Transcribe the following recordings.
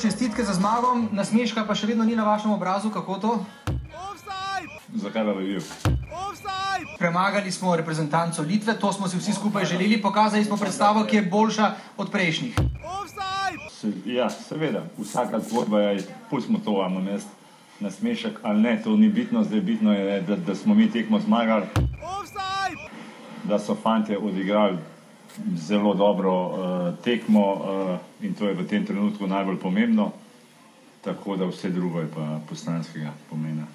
čestitke za zmago, nasmeška pa še vedno ni na vašem obrazu, kako to? Zakaj pa bi bil? Premagali smo reprezentanco Litve, to smo si vsi skupaj želeli, pokazali smo predstavo, ki je boljša od prejšnjih. Se, ja, seveda, vsaka zgodba je, pustimo to, imamo mes nasmešek ali ne, to ni bitno, zdaj bitno je, da, da smo mi tekmo zmagali, da so fantje odigrali zelo dobro uh, tekmo uh, in to je v tem trenutku najbolj pomembno, tako da vse drugo je pa poslanskega pomena.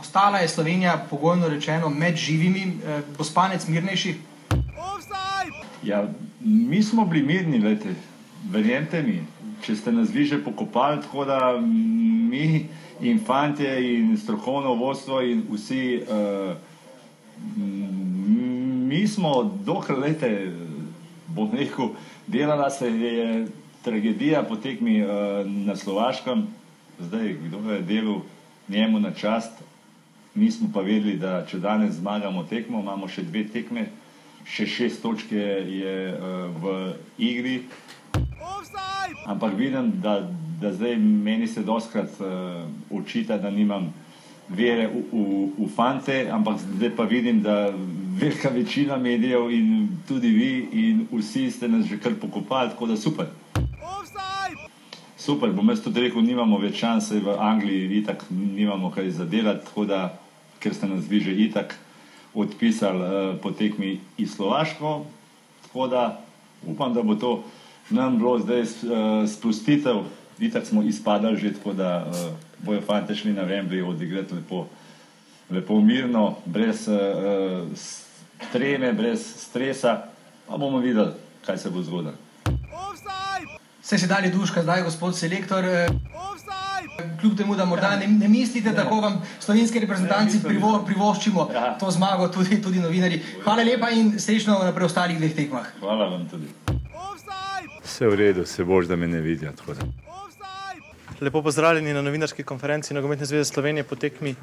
Ostala je Slovenija, pogojno rečeno, med živimi, eh, bo spanec mirnejši. Ja, mi smo bili mirni, lete, verjemite mi, če ste nas vi že pokopali, tako da mm, mi in fantje in strokovno vodstvo in vsi, uh, mi smo dokler lete, bom rekel, delala se je tragedija po tekmi uh, na Slovaškem, zdaj kdo je delal njemu na čast, mi smo pa vedeli, da če danes zmagamo tekmo, imamo še dve tekme, še šest točk je, je uh, v igri. Ampak vidim, da, da zdaj meni se doskrat uh, očita, da nimam vere v, v, v fante, ampak zdaj pa vidim, da velika večina medijev in tudi vi in vsi ste nas že kar pokopali, tako da super. Super, bom jaz tudi rekel, nimamo več šanse v Angliji, itak nimamo kaj zadelati, tako da, ker ste nas vi že itak odpisali uh, po tekmi iz Slovaško, tako da upam, da bo to nam bilo zdaj uh, spustitev, itak smo izpadali že, tako da uh, bojo fante šli na Wembley odigrati lepo, lepo mirno, brez uh, treme, brez stresa, pa bomo videli, kaj se bo zgodilo. Ste si dali duška zdaj, gospod selektor. eh, Kljub temu, da morda ne, ne mislite, tako vam slovenski reprezentanci Ja, privo, privoščimo Ja. to zmago, tudi, tudi novinari. Hvala lepa in srečno na preostalih dveh tekmah. Hvala vam tudi. Vse v redu, se boš, da me ne vidijo. Lepo pozdravljeni na novinarski konferenci Nogometne zveze Slovenije po tekmi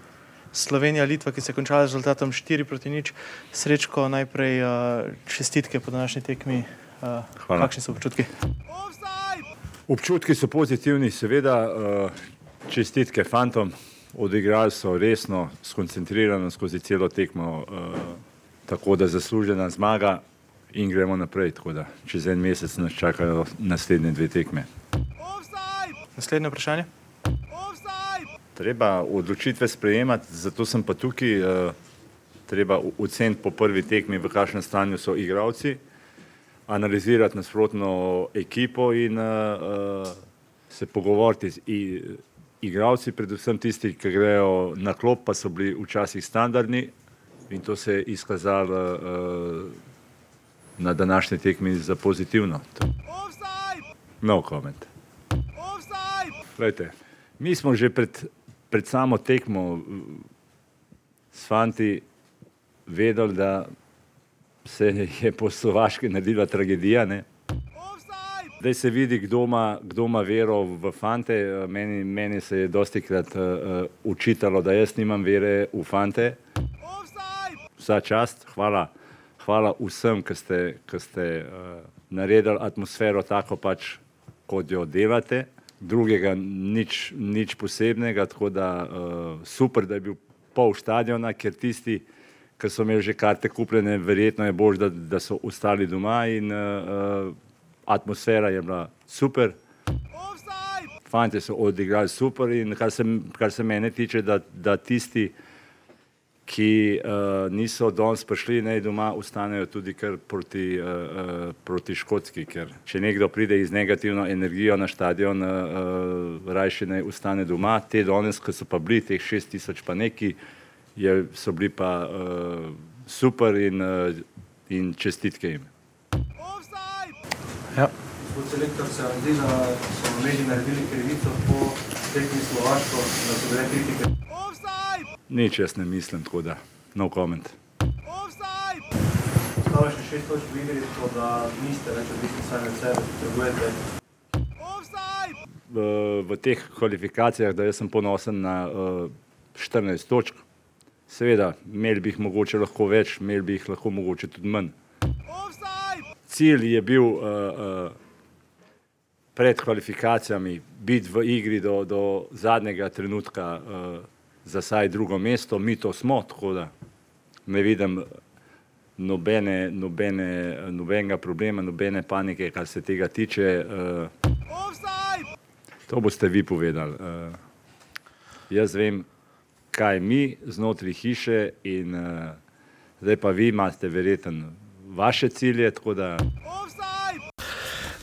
Slovenija-Litva, ki se je končala z rezultatom 4 proti nič. Srečko, najprej uh, čestitke po današnji tekmi. Uh, Hvala. kakšni so občutki? Občutki so pozitivni, seveda, uh, čestitke fantom, odigrali so resno, skoncentrirano skozi celo tekmo, uh, tako da zaslužena zmaga in gremo naprej. Tako da čez en mesec nas čakajo naslednje dve tekme. Naslednje vprašanje. Treba odločitve sprejemati, zato sem pa tukaj. Uh, treba oceniti po prvi tekmi, v kakšnem stanju so igravci, analizirati nasprotno ekipo in uh, se pogovoriti z igravci, predvsem tisti, ki grejo na klop, pa so bili včasih standardni in to se je izkazalo uh, na današnji tekmi za pozitivno. No comment. Glejte, mi smo že pred, pred samo tekmo s fanti vedeli, da se je po Slovaški naredila tragedija. Ne? Zdaj se vidi, kdo ima, kdo ima vero v fante. Eh, Meni, meni se je dosti krat uh, učitalo, da jaz nimam vere v fante. Vsa čast, hvala, hvala vsem, ki ste, ki ste uh, naredili atmosfero tako pač, kot jo delate. Drugega nič, nič posebnega, tako da uh, super, da je bil pol stadiona, ker tisti, ki so imeli že karte kupljene, verjetno je bolj, da, da so ostali doma in uh, atmosfera je bila super. Fantje so odigrali super in kar se, kar se mene tiče, da, da tisti, ki uh, niso danes prišli, naj doma ostanejo tudi kar proti, uh, uh, proti Škotski, ker če nekdo pride iz negativno energijo na stadion, uh, uh, rajši naj ostane doma. Te danes, ki so pa bili, teh šest tisoč pa neki, je, so bili pa uh, super in, uh, in čestitke jim. Ja. Gospod selektor, se vam zdi, da so mediji naredili krivico po tekmi Slovaško, da so bile kritike? Nič jaz ne mislim, tako da no comment. Ostalo še šest točk v igri, tako da niste več odvisni sami od sebe, potrebujete v, v teh kvalifikacijah, da jaz sem ponosen na uh, 14 točk. Seveda, imeli bi jih mogoče lahko več, imeli bi jih lahko mogoče tudi manj. Cilj je bil uh, uh, pred kvalifikacijami biti v igri do, do zadnjega trenutka uh, za saj drugo mesto. Mi to smo, tako da ne vidim nobene, nobene, nobenega problema, nobene panike, kar se tega tiče. Uh, to boste vi povedali. Uh, jaz vem, kaj mi znotraj hiše in uh, zdaj pa vi imate verjetno vaše cilje, tako da.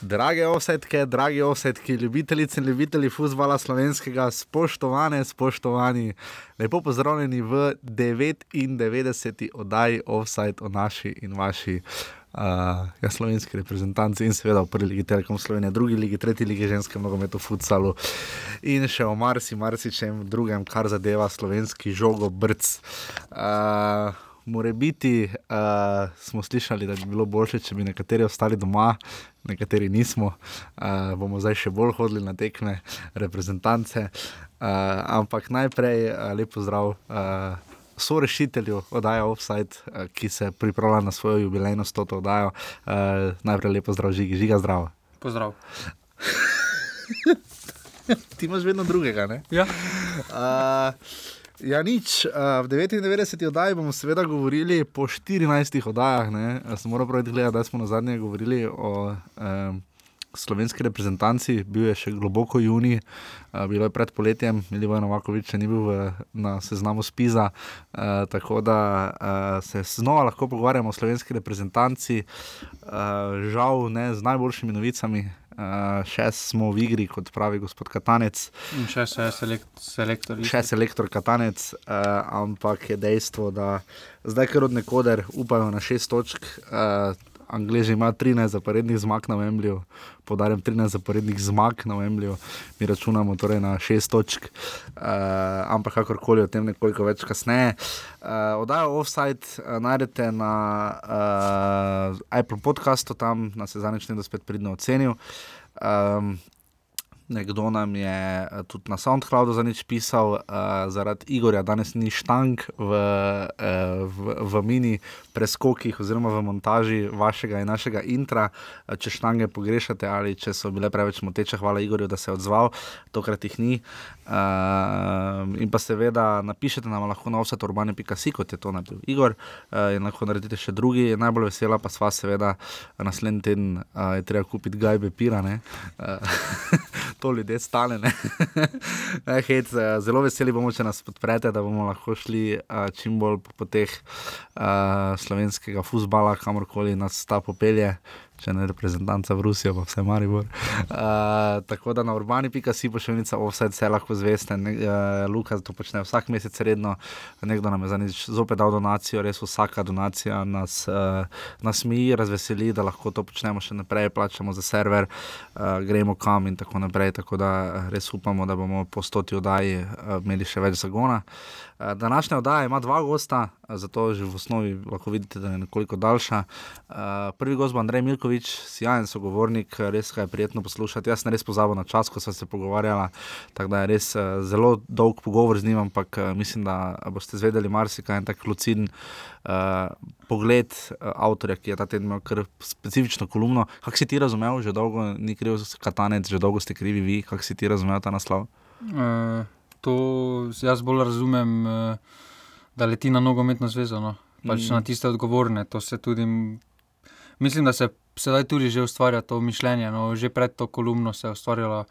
Drage offsetke, dragi offsetki, ljubitelice in ljubitelji futbola slovenskega, spoštovane, spoštovani, lepo pozdravljeni v 99. oddaji Offside o naši in vaši. Uh, ja, slovenski reprezentanci in seveda v prvi ligi Telekom Slovenije, drugi ligi, tretji ligi ženskem nogometu, futsalu in še o marsi, marsičem drugem, kar zadeva slovenski žogo brc. Uh, More biti, uh, smo slišali, da bi bilo bolje, če bi nekateri ostali doma, nekateri nismo. Uh, bomo zdaj še bolj hodili na tekme, reprezentance. Uh, ampak najprej uh, lepo zdrav. Uh, So rešitelji oddaje Offside, ki se pripravlja na svojo jubilejno stoto oddajo. Uh, najprej lepo zdrav, žigi, žiga zdrav. Pozdrav. Ti imaš vedno drugega, ne? Ja. Uh, Ja, nič. Uh, v 99. oddaji bomo seveda govorili po 14 oddajah. Sem moral pravi gledati, da smo na zadnje govorili o um, slovenski reprezentanci, bil je še globoko juni, uh, bilo je pred poletjem, Milijo Novakovič ni bil v, na seznamu Spiza. Uh, tako da uh, se znova lahko pogovarjamo o slovenski reprezentanci, uh, žal ne z najboljšimi novicami. Uh, še smo v igri, kot pravi gospod Katanec. In še se selekt, selektor. Še selektor Katanec, uh, ampak je dejstvo, da zdaj, ker od nekoder upajo na šest točk, uh, Angliži ima 13 zaporednih zmag na Wembleyju, podarjam 13 zaporednih zmag na Wembleyju, mi računamo torej na 6 točk, uh, ampak kakorkoli o tem nekoliko več kasneje. Uh, Odajo offside uh, najdete na uh, Apple podcastu, tam nas je zadnjič nekdo spet pridno ocenil. Um, Nekdo nam je tudi na SoundCloudu za nič pisal, uh, zaradi Igorja, danes ni štang v, uh, v, v mini preskokih oziroma v montaži vašega in našega intra. Če štange pogrešate ali če so bile preveč moteče, hvala Igorju, da se je odzval, tokrat jih ni. Uh, in pa seveda napišete nam lahko na vse urbane.si, kot je to naredil Igor, uh, in lahko naredite še drugi. Najbolj vesela pa sva seveda naslednji teden, uh, je treba kupiti gajbe pirane. Uh, to ljudje stane. Hec, zelo veseli bomo, če nas podprete, da bomo lahko šli uh, čim bolj po poteh uh, slovenskega futbola, kamorkoli nas ta popelje če ne reprezentanca v Rusijo, pa vse Maribor. Uh, tako da na urbani.si pošiljnica vse, vse lahko zveste. Uh, Luka to počne vsak mesec redno, nekdo nam je za nič zopet dal donacijo, res vsaka donacija nas, uh, nas mi razveseli, da lahko to počnemo še naprej, plačamo za server, uh, gremo kam in tako naprej. Tako da res upamo, da bomo po stoti oddaji uh, imeli še več zagona. Uh, današnja oddaja ima dva gosta, zato že v osnovi lahko vidite, da je nekoliko daljša. Uh, prvi gost bo Andrej Milkovič, sjajen sogovornik, res ga je prijetno poslušati. Jaz sem res pozabil na čas, ko sem se pogovarjala, tako da je res zelo dolg pogovor z njim, ampak mislim, da boste zvedeli marsikaj in tak luciden. Pogled avtorja, ki je ta teden imel kar specifično kolumno. Kako si ti razumel, že dolgo ni kriv katanec, že dolgo ste krivi vi, kako si ti razumel ta naslov? Uh, to jaz bolj razumem. Uh, da leti na nogometno zvezo, no. pač mm. na tiste odgovorne. Tudi, mislim, da se sedaj tudi že ustvarja to mišljenje. No. Že pred to kolumno se je ustvarjalo,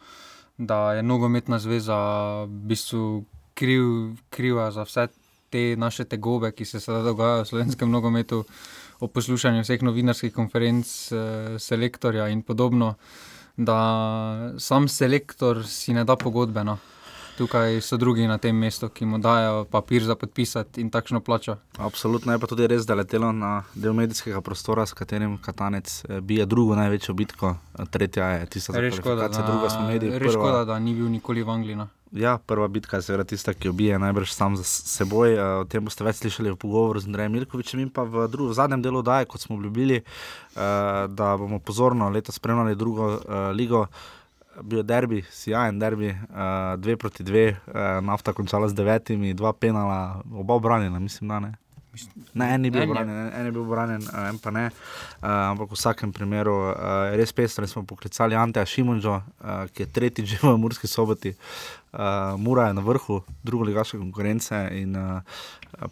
da je nogometna zveza v bistvu kriv, kriva za vse te naše tegobe, ki se sedaj dogajajo v slovenskem nogometu, o poslušanju vseh novinarskih konferenc, eh, selektorja in podobno. Da sam selektor si ne da pogodbe. Tukaj so drugi na tem mestu, ki mu dajo papir za podpisati in takšno plačo. Absolutno je pa tudi res, da letelo na del medijskega prostora, s katerim Katanec eh, bije drugo največjo bitko, tretja je tista, ki je da, druga smo mediji. Res škoda, da ni bil nikoli v Angliji. No. Ja, prva bitka je seveda tista, ki jo bije najbrž sam za seboj. Eh, o tem boste več slišali v pogovoru z Andrejem Milkovičem in pa v, drugo, v zadnjem delu daje, kot smo obljubili, eh, da bomo pozorno letos spremljali drugo ligo bil derbi, sjajen derbi, uh, dve proti dve, uh, nafta končala z devetimi, dva penala, oba obranjena, mislim, da ne. Ne, en je bil En je. branjen, en, je bil branjen, eh, en pa ne. Uh, ampak v vsakem primeru uh, je res pestro. Smo poklicali Anteja Šimunžo, uh, ki je tretjič že v Murski soboti. Uh, Mura je na vrhu, druga ligaške konkurence in uh,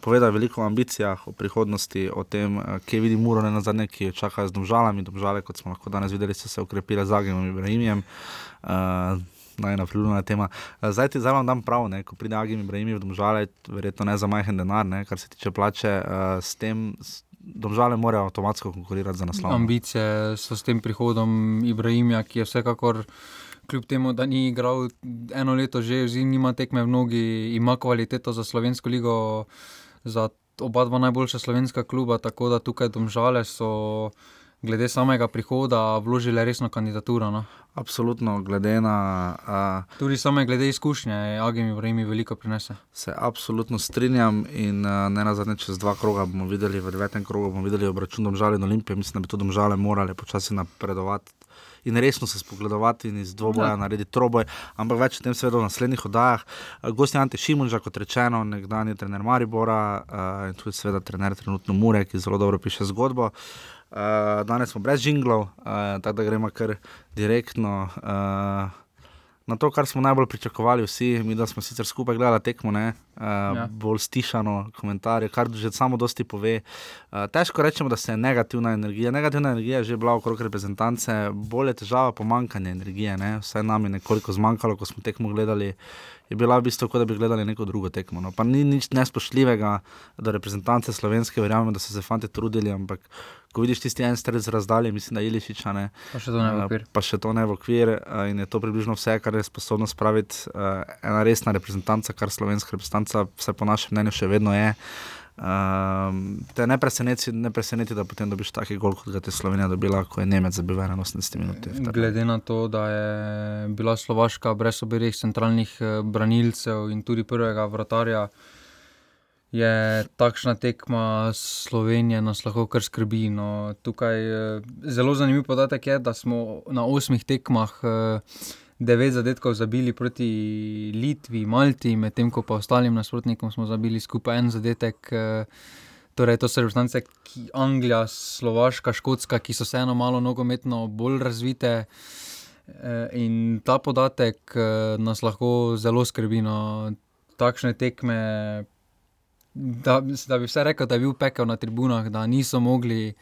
povedal je veliko o ambicijah, o prihodnosti, o tem, uh, kje vidi Muro, ne na zadnje, ki jo čakajo z domžalami. Domžale, kot smo lahko danes videli, so se ukrepile z Agimom Ibrahimjem. Uh, Najna priljubljena tema. Eh, Zdaj ti zdaj vam dam prav, ne, ko pride Agim Ibrahim v domžale, verjetno ne za majhen denar, ne, kar se tiče plače, uh, s tem s- domžale morajo avtomatsko konkurirati za naslov. Ambicije so s tem prihodom Ibrahimja, ki je vsekakor, kljub temu, da ni igral eno leto, že zdaj nima tekme v nogi, ima kvaliteto za slovensko ligo, za oba dva najboljša slovenska kluba, tako da tukaj domžale so. Glede samega prihoda, vložili resno kandidaturo. No. Absolutno, glede na. Uh, Tudi same glede izkušnje, Agim Ibrahim veliko prinese. se absolutno strinjam in uh, ne na zadnje, čez dva kroga bomo videli, v devetem krogu bomo videli obračun domžale in Olimpije. Mislim, da bi to domžale morale počasi napredovati. In resno se spogledovati in iz dvoboja ja. narediti troboj, ampak več o tem seveda v naslednjih oddajah. Gost je Ante Šimunža, kot rečeno, nekdanji trener Maribora uh, in tudi seveda trener trenutno Mure, ki zelo dobro piše zgodbo. Uh, danes smo brez jinglov, uh, tako da gremo kar direktno. Uh, Na to, kar smo najbolj pričakovali, vsi, mi, da smo sicer skupaj gledali tekmo, ne, uh, ja. Bolj stišano komentarje, kar že samo dosti pove. Uh, težko rečemo, da se je negativna energija. Negativna energija je že bila okrog reprezentance, bolj je težava pomankanje energije. Ne. Vse nam je nekoliko zmanjkalo, ko smo tekmo gledali. Je bila v bistvu, kot da bi gledali neko drugo tekmo. No. Pa ni nič nespoštljivega do reprezentance slovenske, verjamem, da so se fanti trudili, ampak ko vidiš tisti en strec razdalje, mislim, da je Ilišiča. Ne, Pa še to ne v Eh, okvir. Pa še to ne v okvir, eh, in je to približno vse, kar je sposobno spraviti uh, ena resna reprezentanca, kar slovenska reprezentanca, vse po našem mnenju, še vedno je. Um, te ne preseneti, ne preseneti, da potem dobiš taki gol, kot ga je Slovenija dobila, ko je Nemec zabil 81 minut. Glede na to, da je bila Slovaška brez obeh centralnih eh, branilcev in tudi prvega vratarja, je takšna tekma Slovenije nas lahko kar skrbi. No, tukaj eh, zelo zanimiv podatek je, da smo na osmih tekmah eh, devet zadetkov zabili proti Litvi, Malti, medtem ko pa ostalim nasprotnikom smo zabili skupaj en zadetek. eh, Torej, to so reprezentance, ki Anglija, Slovaška, Škotska, ki so vseeno malo nogometno bolj razvite. Eh, In ta podatek eh, nas lahko zelo skrbi. No. Takšne tekme, da, da bi vse rekel, da je bil pekel na tribunah, da niso mogli,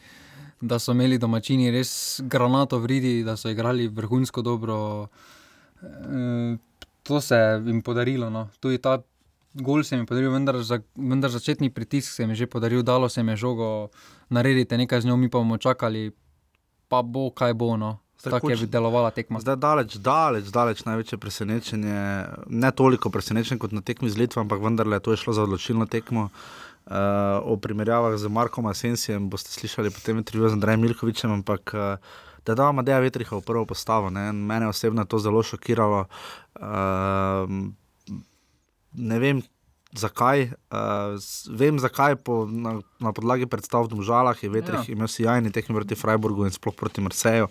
da so imeli domačini res granato vridi, da so igrali vrhunsko dobro. Eh, To se je jim podarilo. No. Tudi ta gol se jim je podaril, vendar, za, vendar začetni pritisk se jim je že podaril, dalo se jim je žogo narediti, nekaj z njo mi pa bomo čakali, pa bo kaj bo. No. Tako je delovala tekma. Zdaj daleč, daleč, daleč največje presenečenje, ne toliko presenečenje kot na tekmi z Litvo, ampak vendarle to je šlo za odločilno tekmo. Uh, o primerjavah z Markom Asensijem boste slišali potem intervju z Andrejem Milkovičem, ampak uh, da da Madeja Vetriha v prvo postavo. Ne? Mene osebno je to zelo šokiralo. Uh, ne vem, zakaj. Uh, vem, zakaj po, na, na podlagi predstav v Domžalah je Vetrih ja. imel sjajni tekmi proti Freiburgu in sploh proti Marseju.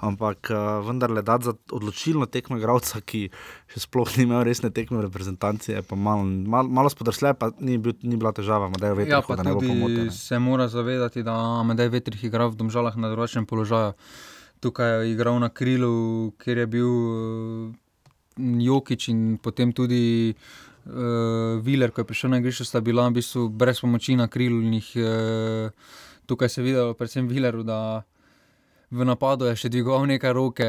Ampak uh, vendarle dati za odločilno tekmo igralca, ki še sploh ni imel resne tekme v reprezentanci, je pa malo, malo, malo spodrsle, pa ni, bil, ni bila težava, da je Ja, Vetrih, pa da ne bo tudi pomote. se mora zavedati, da Amadej Vetrih igra v Domžalah na drugačnem položaju. Tukaj je igral na krilu, kjer je bil eh, Jokič in potem tudi uh, Viler, ko je prišel na igrišče, sta bila v bistvu brez pomoči na krilnih. Uh, tukaj se je videlo, predvsem Vileru, da v napadu je še dvigoval nekaj roke,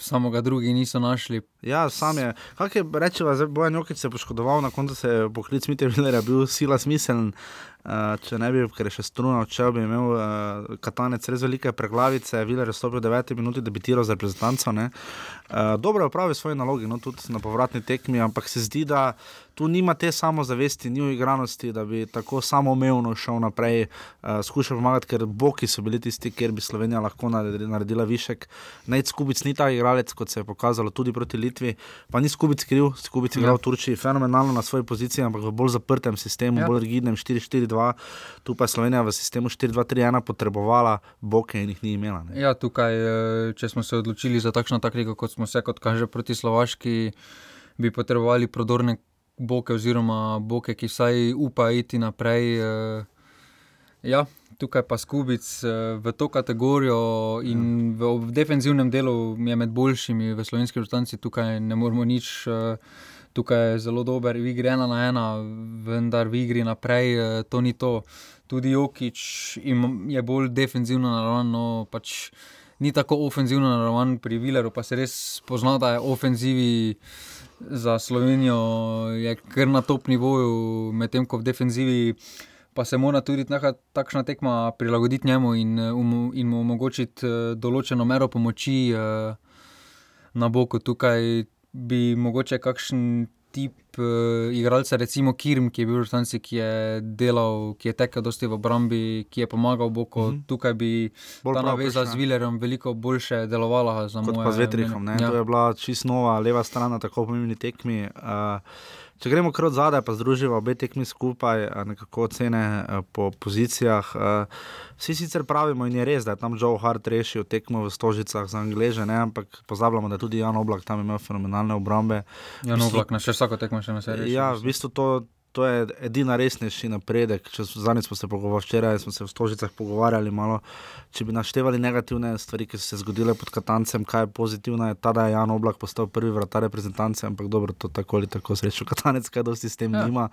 samo ga drugi niso našli. Ja, sam je. Kaj je rečeva, zdaj Bojan Jokic se je poškodoval, na koncu se je poklic Mitja Villerja bil sila smiseln. Uh, če ne bi, ker je še struna odšel, bi imel uh, Katanec res velike preglavice, Viler je stopil v 9 minuti, debitiral za reprezentanco. Uh, dobro je opravil svoje naloge, no tudi na povratni tekmi, ampak se zdi, da tu nima te samozavesti, ni uigranosti, da bi tako samoumevno šel naprej, uh, skušal pomagati, ker boki so bili tisti, kjer bi Slovenija lahko naredila, višek. Nec Kubic ni ta igralec, kot se je pokazalo tudi proti Litvi, pa ni Kubic kriv, Kubic je igral v Turčiji fenomenalno na svoji poziciji, ampak v bolj zaprtem sistemu, ja. Ja. bolj rigidnem 4-4-2, tu pa je Slovenija v sistemu 4-2-3-1 potrebovala boke in jih ni imela. Ne. Ja, tukaj, eh, če smo se odločili za takšno taktiko, kot smo se, kot kaže proti Slovaški, bi potrebovali prodorne boke, oziroma boke, ki vsaj upajo iti naprej. Uh, ja, tukaj pa Skubic uh, v to kategorijo in v, v defensivnem delu je med boljšimi v slovenski vrstanci, tukaj ne moremo nič. Uh, Tukaj je zelo dober, v igri ena na ena, vendar v igri naprej to ni to. Tudi Jokič je bolj defensivno naravnan, no pač ni tako ofenzivno naravnan pri Vileru, pa se res pozna, da je ofenzivi za Slovenijo kar na top nivoju, medtem ko v defenzivi pa se mora tudi neka takšna tekma prilagoditi njemu in, um, in mu omogočiti uh, določeno mero pomoči uh, na boku. Tukaj bi mogoče kakšen tip uh, igralca, recimo Kirm, ki je bil v Rstanci, ki je delal, ki je tekel dosti v obrambi, ki je pomagal Boku. Mm -hmm. Tukaj bi Bolj ta naveza z Vilerjem veliko boljše delovala. Kot moje, pa z Vetrihom, ja. to je bila čisto nova leva stran na tako pomembni tekmi. Uh, Če gremo kar od zadaj, pa združimo obe tekmi skupaj, nekako ocene po pozicijah. Vsi sicer pravimo, in je res, da je tam Joe Hart rešil tekmo v Stožicah za Angleže, ne? ampak pozabljamo, da je tudi Jan Oblak tam imel fenomenalne obrambe. Jan Oblak, na še vsako tekmo še na seriji. Ja, v bistvu to to je edina resnejši napredek. Zadnjič smo se pogovarjali, včeraj smo se v Stožicah pogovarjali malo. Če bi naštevali negativne stvari, ki so se zgodile pod Katancem, kaj je pozitivno, je ta, da je Jan Oblak postal prvi vratar reprezentance, ampak dobro, to tako ali tako srečo Katanec, kaj dosti s tem ja. nima.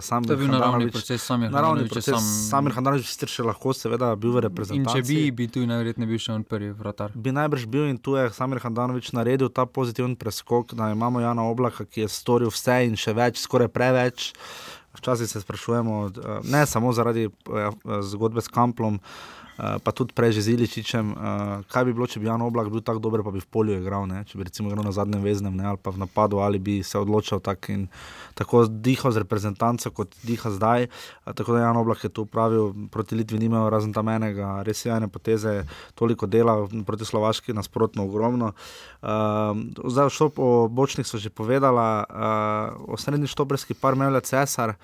Sam to je bil naravni proces, sam je naravni proces. Sam... Samir Handanovič sicer še lahko seveda bil v reprezentanci. In če bi, bi tu najverjetneje bil še on prvi vratar. Bi najbrž bil in tu je Samir Handanovič naredil ta pozitiven preskok, da imamo Jana Oblaka, ki je storil vse in še več, skoraj preveč. Včasih se sprašujemo, eh, ne samo zaradi eh, zgodbe s Kamplom, Eh, pa tudi prej z Iličičem. Uh, kaj bi bilo, če bi Jan Oblak bil tako dober, pa bi v polju igral, ne? če bi recimo igral na zadnjem veznem ne? ali pa v napadu, ali bi se odločil tak in tako dihal z reprezentanco, kot diha zdaj. Uh, tako da Jan Oblak je tu upravil proti Litvi, ni imel razen tam enega, res je ene poteze, toliko dela proti Slovaški, nasprotno ogromno. Uh, zdaj, po bočnih so že povedala, uh, o srednji štobrski par Mevlja Cesar.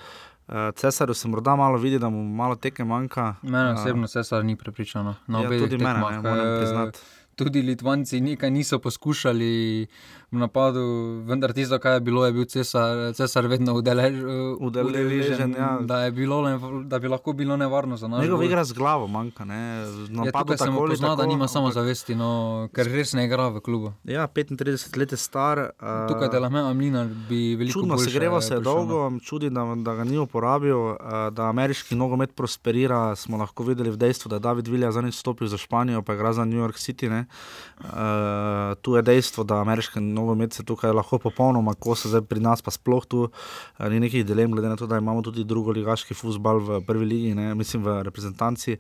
Uh, Cesarju se morda malo vidi, da mu malo teke manjka. Mene osebno uh, Cesar ni prepričano. Ja, tudi mene, ne, moram priznati. Tudi Litvanci nekaj niso poskušali v napadu, vendar tisto, kar je bilo, je bil cesar, cesar vedno udeležen. Ja. Da, da bi lahko bilo nevarno za nas. Njegov igra z glavo manjka. Ja, tukaj se mu pozna, da nima samo zavesti, no, ker res ne igra v klubu. Ja, 35 let je star. Uh, tukaj je Lame Amlinar, bi veliko čudno se greva se dolgo, no. čudi, da, da ga ni uporabil, uh, da ameriški nogomet prosperira. Smo lahko videli v dejstvu, da je David Vilja zadnjič stopil za Španijo, pa igra za New York City. Uh, tu je dejstvo, da ameriški nogomet nogomet se tukaj lahko popolnoma kosa, zdaj pri nas pa sploh tu eh, ni nekih dilem, glede na to, da imamo tudi drugo ligaški futbal v prvi ligi, ne, mislim v reprezentanci.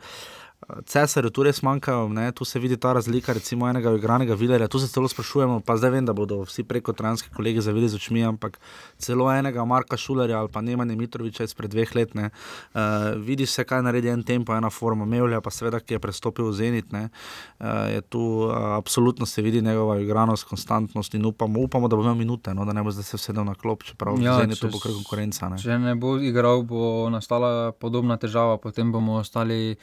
Cesarju tu res manjkajo, tu se vidi ta razlika, recimo enega igranega vilerja. Tu se celo sprašujemo, pa zdaj vem, da bodo vsi preko transke kolege zavili z očmi, ampak celo enega Marka Šulerja ali pa Nemanja Mitroviča izpred dveh let. Ne, uh, vidi se, kaj naredi en tempo, ena forma, Mevlja pa seveda, ki je prestopil v Zenit. Ne, uh, je tu uh, absolutno se vidi njegova igranost, konstantnost in upamo, upamo da bo imel minute, no, da ne bo zdaj se vsedel na klop, čeprav ja, v Zenitu bo kar konkurenca. Ne. Če ne bo igral, bo nastala podobna težava, potem bomo ostali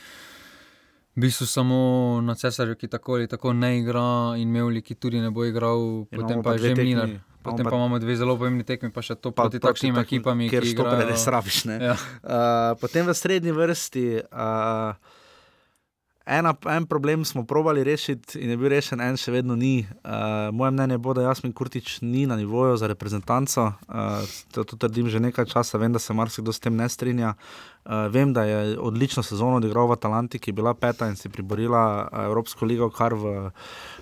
v bistvu samo na cesarju, ki tako ali tako ne igra, in Mevli, ki tudi ne bo igral, in potem pa, pa že Minar. Potem pa, pa imamo dve zelo pomembni tekmi, pa še to pa, proti takšnim ekipam, ki jih lahko res rabiš. Ja. Uh, potem v srednji vrsti. Uh, ena, en problem smo probali rešiti in je bil rešen, en še vedno ni. Uh, moje mnenje bo, da Jasmin Kurtič ni na nivoju za reprezentanco. Uh, to, to trdim že nekaj časa, vem, da se marsikdo s tem ne strinja. Uh, vem, da je odlično sezono odigral v Atalanti, ki je bila peta in si priborila Evropsko ligo, kar v. Uh,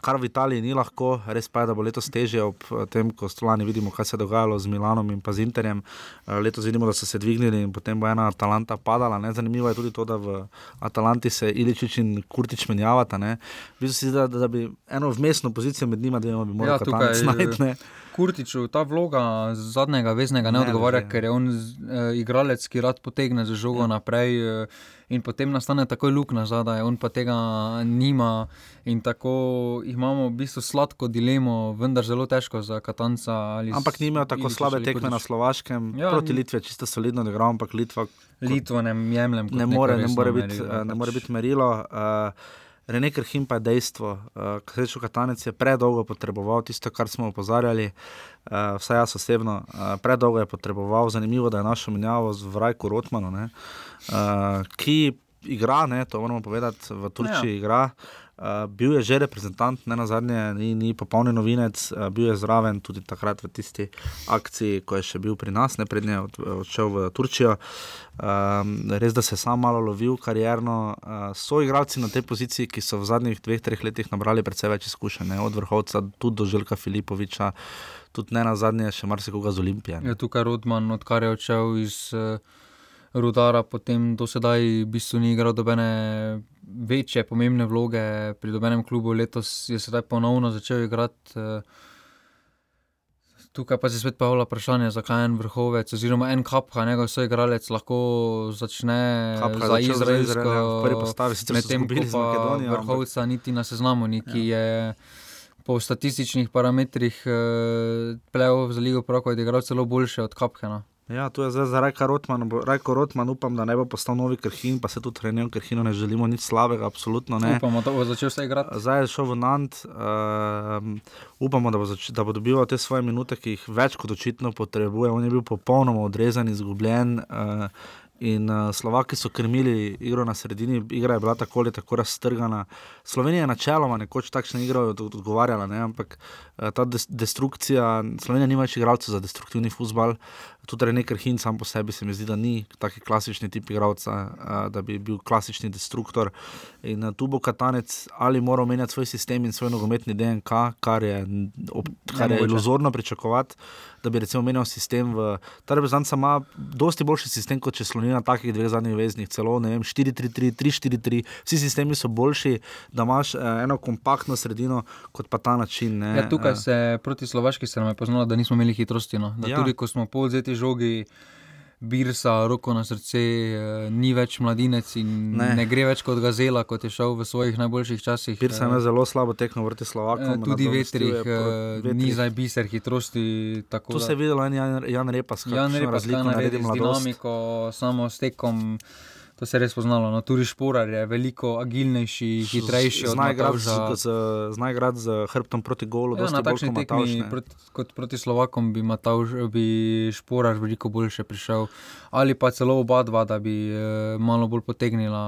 kar v Italiji ni lahko, res pa je, da bo letos težje ob tem, ko stolani vidimo, kaj se je dogajalo z Milanom in pa z Interjem. Uh, letos vidimo, da so se dvignili in potem bo ena Atalanta padala. Ne? Zanimivo je tudi to, da v Atalanti se Iličič in Kurtič menjavata. Vidim si, da, da bi eno vmesno pozicijo med njima, da bi morali ja, tukaj znajti. Kurtiču ta vloga zadnjega veznega ne, ne odgovarja, ker je on uh, igralec, ki rad potegne za žogo ja. naprej. Uh, In potem nastane takoj luknja zadaj, on pa tega nima. In tako imamo v bistvu sladko dilemo, vendar zelo težko za Katanca. Ampak nimajo tako slabe tekme na Slovaškem, ja, proti Litvi, čisto solidno, da igramo, ampak Litva. Litvo ne jemljem. Ne more, ne more biti, ne more biti merilo. Uh, Rene Krhim pa je dejstvo, uh, Srečo Katanec je predolgo potreboval tisto, kar smo opozarjali, uh, vsaj jaz osebno, uh, predolgo je potreboval, zanimivo, da je našel menjavo z Vrajko Rotmano, ne, uh, ki igra, ne, to moramo povedati, v Turčiji ja. igra. Uh, bil je že reprezentant, ne na zadnje, ni, ni popolni novinec, uh, bil je zraven tudi takrat v tisti akciji, ko je še bil pri nas, ne prednje od, odšel v Turčijo. Um, res, da se je sam malo lovil karjerno. Uh, so igralci na tej poziciji, ki so v zadnjih dveh, treh letih nabrali precej več izkušenj, od vrhovca tudi do Željka Filipoviča, tudi ne na zadnje, še marsikoga z Olimpije. Je tukaj Rodman, odkar je odšel iz. Uh... Rudara potem do sedaj v bistvu ni igral dobene večje, pomembne vloge pri dobenem klubu, letos je sedaj ponovno začel igrati. Eh, tukaj pa se spet pojavlja vprašanje, zakaj en vrhovec, oziroma en kapha, njegov soigralec lahko začne kapha za izraelsko postavi, medtem ko pa vrhovca niti na seznamu, ki ja. je po statističnih parametrih eh, plevel za ligo proko, je igral celo boljše od kaphena. Ja, tu je zdaj za Rajka Rotman, Rajko Rotman, upam, da ne bo postal novi krhin, pa se tudi trenujem, krhinu ne želimo nič slabega, absolutno ne. Upamo, da bo začel vse igrati. Zdaj je šel v Nant, uh, upamo, da bo, zač, da bo dobival te svoje minute, ki jih več kot očitno potrebuje. On je bil popolnoma odrezan, izgubljen. Uh, In uh, Slovaki so krmili igro na sredini, igra je bila tako ali tako raztrgana. Slovenija je načeloma nekoč takšne igre odgovarjala, ne? ampak uh, ta des destrukcija, Slovenija nima več igralcev za destruktivni futbal, tudi René Krhin sam po sebi se mi zdi, da ni taki klasični tip igralca, da bi bil klasični destruktor. In tu bo Katanec ali moral menjati svoj sistem in svoj nogometni DNK, kar je, ob, kar je iluzorno pričakovati da bi recimo menil sistem. V, ta reprezentanca ima dosti boljši sistem kot če sloni na takih dveh zadnjih veznih, celo 4-3-3, 3-4-3. Vsi sistemi so boljši, da imaš eh, eno kompaktno sredino kot pa ta način. Ja, tukaj eh. se proti Slovaški se nam je poznalo, da nismo imeli hitrosti. No. Ja. Tudi ko smo povzeti žogi. Birsa, roko na srce, eh, ni več mladinec in ne, ne gre več kot gazela, kot je šel v svojih najboljših časih. Birsa ima eh, zelo slabo tekmo vrti Slovakom. Eh, tudi vetrih, vetrih, ni zdaj biser hitrosti. Tu se je videlo, Jan, Jan Repas, Jan Repas, razliko naredi z dinamiko, samo s tekom. To se je res poznalo. No, tudi šporar je veliko agilnejši, hitrejši. Znaj igrati z, z, z hrbtom proti golu. Ja, na takšni tekmi proti, kot proti Slovakom bi, matavž, bi šporar veliko boljše prišel. Ali pa celo oba dva, da bi eh, malo bolj potegnila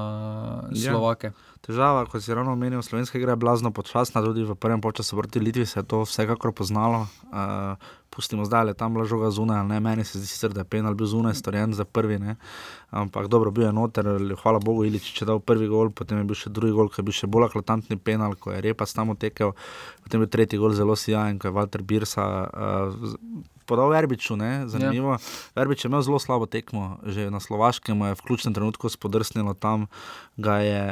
ja. Težava, kot si ravno omenil, slovenska igra je blazno počasna, tudi v prvem času proti Litvi se je to vsekakor poznalo. Uh, pustimo zdaj, da je tam bila žoga zunaj, ne meni se zdi, sicer, da je penal bil zunaj, storjen za prvi. Ne. Ampak dobro, bil je noter, hvala Bogu, Ilič, če dal prvi gol, potem je bil še drugi gol, ki je bil še bolj aklatantni penal, ko je repas tam otekel, potem je bil tretji gol zelo sijajen, ko je Walter Birsa. Uh, podal Verbiču, ne? zanimivo. Ja. Verbič je imel zelo slabo tekmo, že na Slovaškem je v ključnem trenutku spodrsnilo tam, ga je,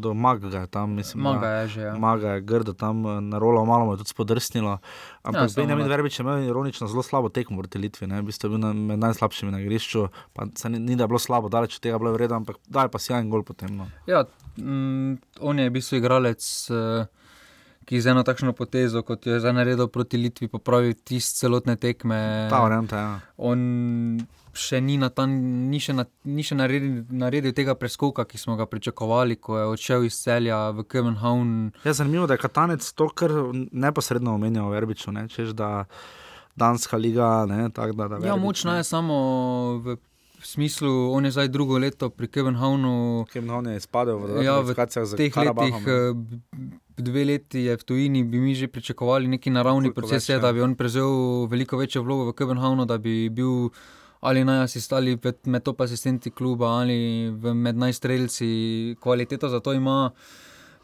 kdo Mag ga je tam, mislim, Maga je že. Ja. Maga je grdo tam na rolo, malo je tudi spodrsnilo. Ampak ja, Benjamin Verbič je imel ironično zelo slabo tekmo v Litvi, ne? v bistvu bil na, med najslabšimi na igrišču, pa se ni, ni da bilo slabo, daleč od tega bilo vredno, ampak daj pa si en gol potem. No. Ja, mm, on je v bistvu igralec. Uh ki z eno takšno potezo, kot je zdaj naredil proti Litvi, popravi tiste celotne tekme. Ta varianta, ja. On še ni, na ta, ni še, na, ni še naredil, naredil tega preskoka, ki smo ga pričakovali, ko je odšel iz celja v Kemenhavn. Ja, zanimivo je, da je Katanec to kar neposredno omenjal v Erbiču, ne? češ da Danska liga. Ne, tak, da, da ja, močno je samo v. V smislu, on je zdaj drugo leto pri Kevenhavnu. Kevenhavn je izpadel v ja, teh letih, dve leti je v tujini, bi mi že pričakovali neki naravni proces, več, da bi on prevzel veliko večjo vlogo v Kebenhavnu, da bi bil ali naj asist ali med top asistenti kluba ali med najstrelci. Kvaliteto za to ima,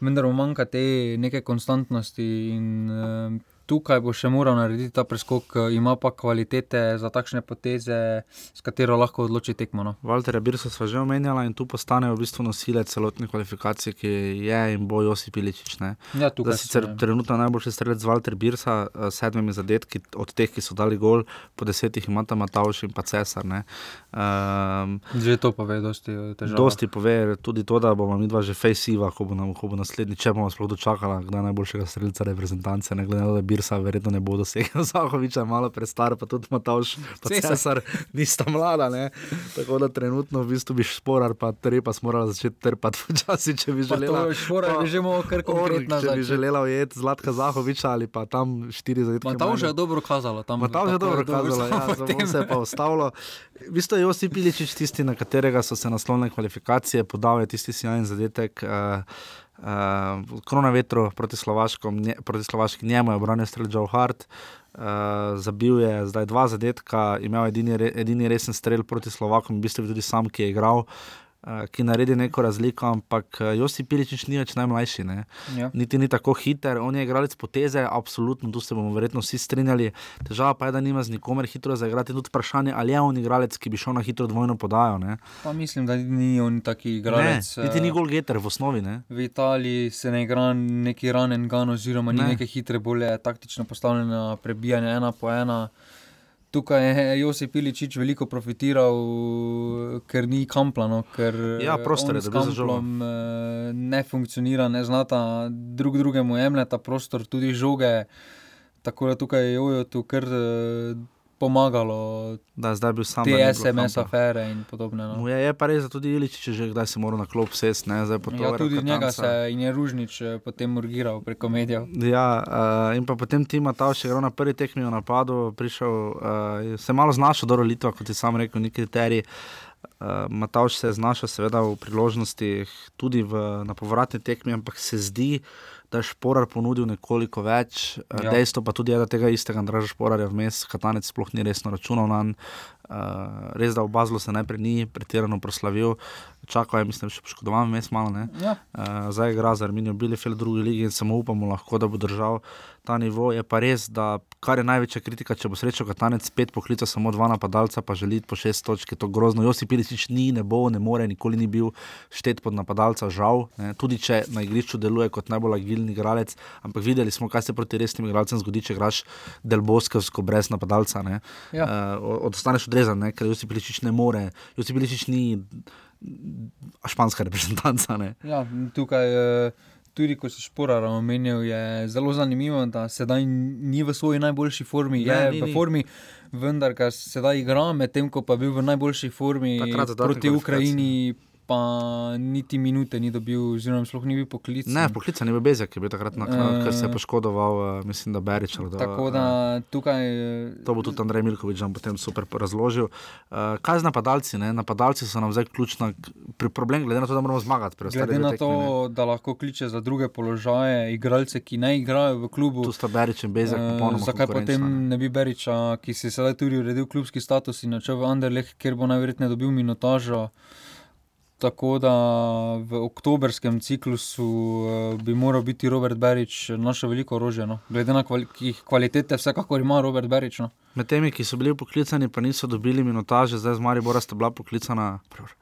vendar mu manjka te neke konstantnosti in uh, tukaj bo še moral narediti ta preskok, ima pa kvalitete za takšne poteze, s katero lahko odloči tekmo. No. Walter Birsa sva že omenjala in tu postane v bistvu nosilec celotne kvalifikacije, ki je in bo Josip Iličič. Ja, tukaj je sicer trenutno najboljši strelec Walter Birsa, eh, sedmimi zadetki od teh, ki so dali gol, po desetih ima tam Matavš in pa Cesar. Um, že to pove, dosti težav. Dosti pove tudi to, da bomo mi dva že fejsiva, ko bo, nam, ko bo naslednji, če bomo sploh dočakala, kdaj najboljšega strelca reprezentance, ne glede na to, da je Mirsa verjetno ne bo dosegel. Zahovič je malo prestar, pa tudi Matavš, pa Cesar. Cesar nista mlada. Ne? Tako da trenutno v bistvu bi šporar, pa trepas moral začeti trpati počasi, če bi Pa želela. to Šporar pa bi že moral kar konkretno Orlik, Če bi želela ujeti Zlatka Zahoviča ali pa tam štiri zadetke. Matavž je dobro kazalo. Tam, Matavž je dobro kazala, ja, samo se je pa ustavilo. V bistvu je Josip Iličič tisti, na katerega so se naslovne kvalifikacije, podal je tisti sjajen zadetek. Uh, uh, Krona vetru proti, nje, proti Slovaški, njemu je obranil strel Joe Hart. Uh, zabil je zdaj dva zadetka, imel je edini, re- edini resen strel proti Slovakom, v bistvu tudi sam, ki je igral, uh, ki naredi neko razliko, ampak uh, Josip Iličič ni več najmlajši. Ne? Ja. niti ni tako hiter, on je igralec poteze, absolutno, tu se bomo verjetno vsi strinjali. Težava pa je, da nima z nikomer hitro zaigrati. Tudi vprašanje, ali je on igralec, ki bi šel na hitro dvojno podajo. Ne, Pa mislim, da ni on taki ne igralec. niti ni eh, golgeter v osnovi. Ne. V Italiji se ne igra neki ranen gun, oziroma ni Ne. neke hitre, bolje taktično postavljena prebijanja ena po ena. Tukaj je Josip Iličič veliko profitiral, ker ni kamplano, ker Ja, prostor je on s dobil za žogo. Kamplom, eh, ne funkcionira, ne znata drug drugemu jemljeta prostor, tudi žoge. Tako da tukaj je Jojo tu kar eh, pomagalo, Da, zdaj je bil sam. te da ni bilo SMS kampa. afere in podobne. No. Mu Je, je pa res, da tudi Iličič je že kdaj se moral na klop sest, ne, zdaj po to. Ja, tudi njega se je in je Ružnič eh, potem urgiral preko medijev. Ja, uh, in pa potem ti Matavš je igral na prvi tekmi v napadu, prišel, uh, se je malo znašel do Litva, kot je sam rekel, neki kriteriji. Uh, Matavš se je znašel seveda v priložnostih tudi v, na povratni tekmi, ampak se zdi, da je Šporar ponudil nekoliko več. Ja. Ja. Dejstvo pa tudi je, da tega istega Andraža Šporarja vmes Katanec sploh ni resno računal na njega. Uh, res da v Bazlu se najprej ni pretirano proslavil, čakal je, mislim, še poškodovan vmes malo. Ne? Ja. Uh, zdaj igra za Arminijo Bielefeld v drugi ligi in samo upamo, lahko, da bo držal ta nivo. Je pa res, da kar je največja kritika, če bo srečo Katanec spet poklical samo dva napadalca, pa želi po šest točk, je to grozno. Josip Pilicič ni, ne bo, ne more, nikoli ni bil štet pod napadalca, žal. Ne. Tudi če na igrišču deluje kot najbolj agilni igralec, ampak videli smo, kaj se proti resnim igralcem zgodi, če igraš delboskovsko brez napadalca. ne. Ja. Uh, ostaneš odrezan, ne, ker Josip Pilicič ne more. Josip Pilicič ni španska reprezentanca. Ne. Ja, tukaj, eh, tudi ko si šporar omenil, je zelo zanimivo, da sedaj ni v svoji najboljši formi. Ne, Je ni, v ni. formi, vendar ga sedaj igra, medtem ko pa je bil v najboljši formi Takrat proti kvalifikacije. Pa niti minute ni dobil, oziroma sploh ni bil poklican. Ne, poklican je bil Bezek, ki je bil takrat na kraju, ker se je Eh, poškodoval, uh, mislim, da Berič. Da, Tako da tukaj. eh, To bo tudi Andrej Milkovič nam potem super razložil. Kaj z napadalci? Ne? Napadalci so nam zdaj ključna pri problem, glede na to, da moramo zmagati. Glede na tekmi, ne. to, da lahko kliče za druge položaje, igralce, ki ne igrajo v klubu. Tu sta Berič in Bezek, Eh, popolnoma. zakaj potem ne. ne bi Beriča, ki si sedaj tudi uredil klubski status in načel v Anderlecht, kjer bo najverjetneje dobil minutažo. Tako da v oktobrskem ciklusu eh, bi moral biti Robert Berič naše veliko orožje. No. Glede na kvali kvalitete, vsekakor ima Robert Berič. No. Med temi, ki so bili poklicani, pa niso dobili minutaže, zdaj z Maribora sta bila poklicana.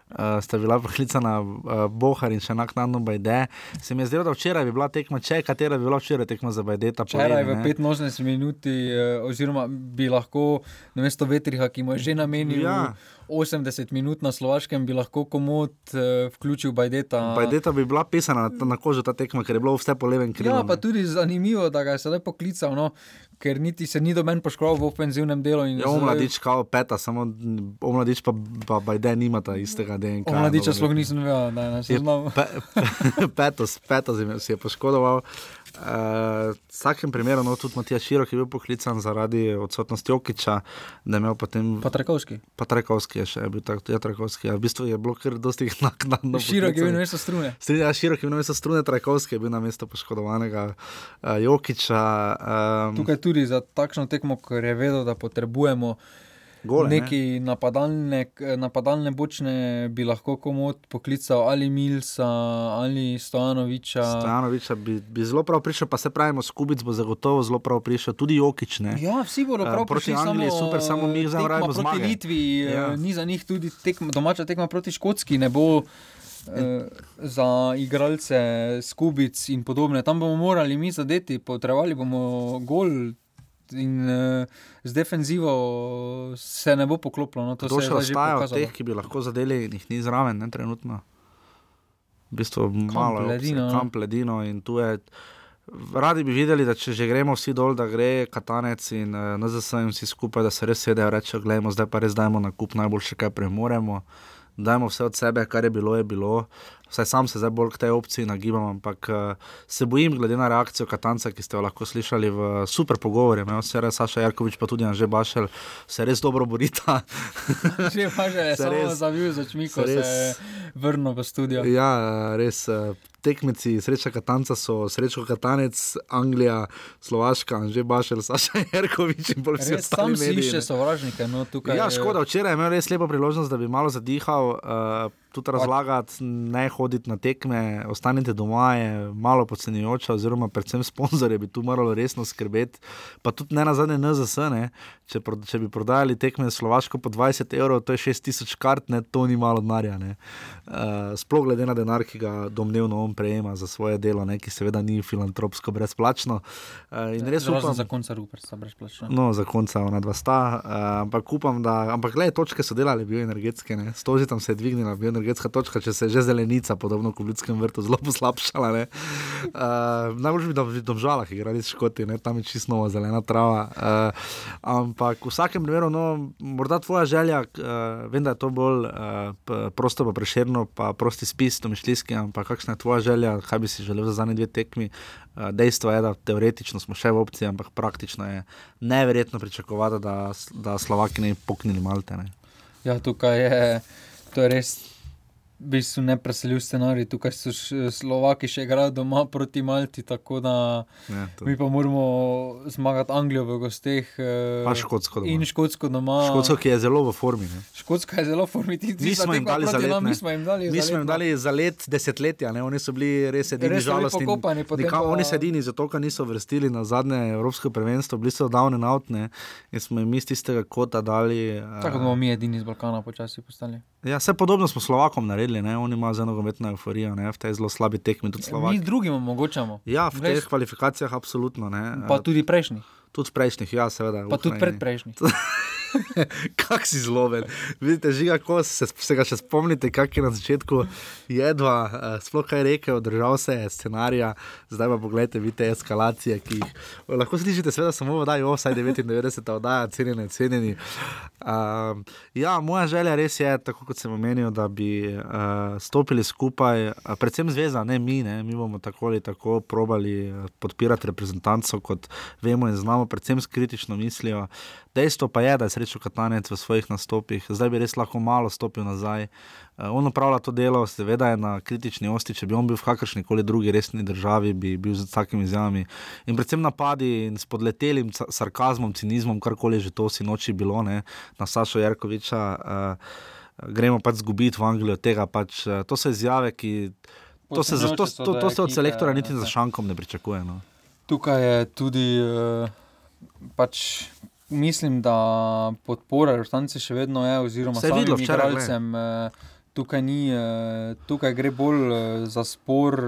Uh, sta bila poklicana uh, Bohar in še naknadno Bajde. Se mi je zdelo, da včeraj bi bila tekma, če katera bi bila včeraj tekma za Bajdeta. Včeraj v povedi, ne. 85 minuti, eh, oziroma bi lahko namesto Vetriha, ki mu je že namenil Ja. 80 minut na Slovaškem, bi lahko komod eh, vključil Bajdeta. Bajdeta bi bila pisana na, na kožo ta tekma, ker je bilo vse po levem krilu. Ja, pa tudi zanimivo, da ga je sedaj poklical, no, ker niti se ni doben poškodoval v ofenzivnem delu. Ja, sedaj- omladič kao peta, samo omladič pa, pa Bajde nimata istega DNK. Omladiča sploh nisem vedel, da je na seznamu. Pe, pe, petos, petos je- si je poškodoval. Uh, v vsakem primeru, no, tudi Matija Širok je bil poklican zaradi odsotnosti Okiča, da je imel potem. Pa Trakovski. Pa Trakovski je še je bil tak, ja, Trakovski. Ja, v bistvu je bilo kar dosti naknadno. Širok je bil na mestu strune. Strinja, širok je bil na mestu strune, Trakovski je bil na mestu poškodovanega uh, Jokiča. Um, Tukaj tudi za takšno tekmo, ker je vedel, da potrebujemo gole, ne? neki napadalne, napadalne bočne, bi lahko komod poklical ali Milsa ali Stojanoviča. Stojanoviča bi, bi zelo prav prišel, pa se pravimo, Skubic bo zagotovo zelo prav prišel, tudi Jokič. Ne? Ja, vsi bodo Eh, prav proti prišli, Angliji je super, samo mi zdaj tekma rabimo proti zmage. Litvi, Ja. ja. ni za njih tudi tekma, domača tekma proti Škotski, ne bo eh, za igralce Skubic in podobne. Tam bomo morali mi zadeti, potrebovali bomo gol. In uh, z defenzivo se ne bo poklopilo. No, to je še ostaja od teh, ki bi lahko zadeli, in jih ni zraven, ne trenutno. V bistvu malo Ledino, no. kamp ledino in tu je. Radi bi videli, da če že gremo vsi dol, da gre Katanec in uh, NZS in vsi skupaj, da se res sedejo in rečejo, gledajmo, zdaj pa res dajmo na kup najboljše, kar premoremo. Dajmo vse od sebe, kar je bilo, je bilo. Vsaj sam se zdaj bolj k tej opciji nagibam, ampak uh, se bojim, glede na reakcijo Katanca, ki ste jo lahko slišali v super pogovorih. Vse res, Saša Jarkovič, pa tudi Anže Bašel, se res dobro borita. Že pa že Se samo zavil z očmi, ko se res- je vrnil v studio. Ja, res. Tekmeci sreča Katanca so srečo Katanec, Anglija, Slovaška, Anže Bašel, Saša Jarkovič in bolj vsi Res, ostali si mediji. ne. sovražnike. No, tukaj, Ja, škoda, včeraj je imel res lepo priložnost, da bi malo zadihal, uh, tudi razlagati, ne hoditi na tekme, ostanite doma, je malo podcenjujoče, oziroma predvsem sponzorje bi tu moralo resno skrbeti. Pa tudi ne na zadnje NZS, ne? Če, pro, če bi prodajali tekme Slovaško po 20 evrov, to je 6000 kart, ne? to ni malo denarja. ne. Uh, sploh glede na denar, ki ga domnevno on prejema za svoje delo, ne? ki seveda ni filantropsko brezplačno. Uh, in res upam, za konca Rupert, sta brezplačna. No, za konca ona dva sta, uh, ampak upam, da. Ampak gledaj, točke so delali bioenergetske, ne. Stoži tam se je dvignila bioenergetska točka, če se je že zelenica, podobno kot v Ljudskem vrtu, zelo poslabšala. Uh, Najbolj bi da v domžalah igrali s škoti, ne. tam je čisto nova zelena trava. Uh, ampak v vsakem primeru, no, morda tvoja želja, uh, vem, da je to bolj uh, prosto pa prešerno, pa prosti spis, to mišljski, ampak kakšna je tvoja želja, kaj bi si želel za zadnje dve tekmi. Dejstvo je, da teoretično smo še v opciji, ampak praktično je neverjetno pričakovati, da, da Slovaki ne poknili Malte. Ne. Ja, tukaj je, to je res. V bistvu ne preselil scenarij, tukaj so š, Slovaki še igrali doma proti Malti, tako da Ja, mi pa moramo zmagati Anglijo v gosteh. eh, Pa Škotsko doma. In Škotsko doma. Škotsko, ki je zelo v formi. Ne. Škotska je zelo formitivna. Mi smo jim dali za let. Mi ne. smo jim dali Mi za smo jim let, no. dali za let desetletja, ne. oni so bili res edini žalostni. pa- Oni so edini, zato ker niso vrstili na zadnje Evropsko prvenstvo, bili so davne nautne in smo jim iz tistega kota dali. eh, Tako bomo mi edini iz Balkana počasi postali. Ja, vse podobno smo Slovakom naredili, ne? oni imajo zelo nogometno euforijo, ne? v tej zelo slabi tekmi tudi Mi Slovaki. drugim omogočamo. Ja, v Res. teh kvalifikacijah absolutno ne. Pa tudi prejšnjih, tudi prejšnjih, ja, seveda. pa tudi Ukrajini. predprejšnjih. Kak si zloben. Vidite, žiga, ko se, se ga še spomnite, kak je na začetku jedva, uh, sploh kaj rekel, držal se je scenarija, zdaj pa pogledajte, vidite eskalacije, ki jih lahko slišite, seveda samo v oddaji, vsaj 99 oddaja, cenjeni, cenjeni. Uh, ja, moja želja res je, tako kot sem omenil, da bi uh, stopili skupaj, uh, predvsem zveza, ne mi, ne, mi bomo tako ali tako probali podpirati reprezentanco, kot vemo in znamo, predvsem s kritično mislijo. Dejstvo pa je, da je srečo Katanec v svojih nastopih, zdaj bi res lahko malo stopil nazaj. Uh, on upravlja to delo, seveda je na kritični osti, če bi on bil v kakršni koli drugi resni državi, bi bil z takimi izjavami. In predvsem napadi in s podletelim sarkazmom, cinizmom, karkoli že to si noči bilo, ne, na Sašo Jarkoviča. Uh, Gremo pač zgubiti v Anglijo, tega pač. uh, To so izjave, ki. To se, za, to, to, to se od selektora niti za šankom ne pričakuje. No. Tukaj je tudi, uh, pač, mislim, da podpora reprezentanci še vedno je, oziroma Se videlo včeraj, igralcem. Uh, tukaj, ni, uh, tukaj gre bolj uh, za spor,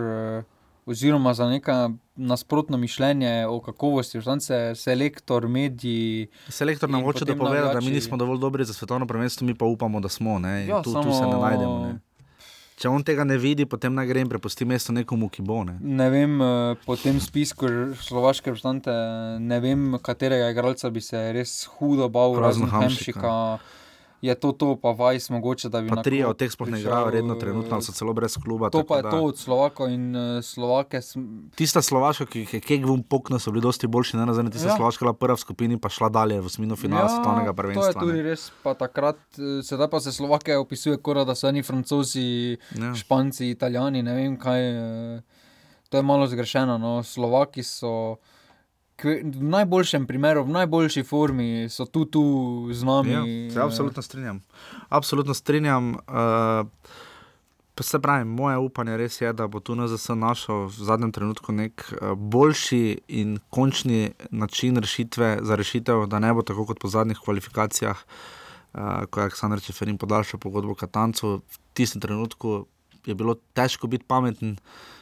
oziroma za neko nasprotno mišljenje o kakovosti reprezentance, selektor, mediji. Selektor nam hoče dopovedati, da mi nismo dovolj dobri za svetovno prvenstvo, mi pa upamo, da smo. Ne? Ja, tu, tu se ne samo- najdemo. Ne? Če on tega ne vidi, potem naj gre in prepusti mesto nekomu, ki bo. Ne? Ne vem, eh, po tem spisku slovaške reprezentante, ne vem, katerega igralca bi se res hudo bal, razen Hamšika. Hamšika. Je to to, pa Vajs mogoče, da bi Pa trije od teh sploh ne igrajo redno, trenutno so celo brez kluba. To pa je da- to od Slovakov in uh, Slovake. Sm... Tista Slovaška, ki je Kegvum poknil, so bili dosti boljši, ne nazadnje. Tista ja. Slovaška bila prva v skupini, pa šla dalje v osmino finala ja, svetovnega To je prvenstva. tudi res, pa takrat, eh, sedaj pa se Slovake opisuje, kot da so oni francozi, Ja. španci, italijani, ne vem kaj. eh, To je malo zgrešeno. No. Slovaki so v najboljšem primeru, v najboljši formi, so tu, tu z nami. Ja, se absolutno strinjam. Absolutno strinjam. Uh, se pravi, moje upanje res je, da bo tu NZS našel v zadnjem trenutku nek uh, boljši in končni način rešitve za rešitev, da ne bo tako kot po zadnjih kvalifikacijah, uh, ko je Aleksandr Čeferin podaljšal pogodbo Katancu. V tistem trenutku je bilo težko biti pameten. Uh,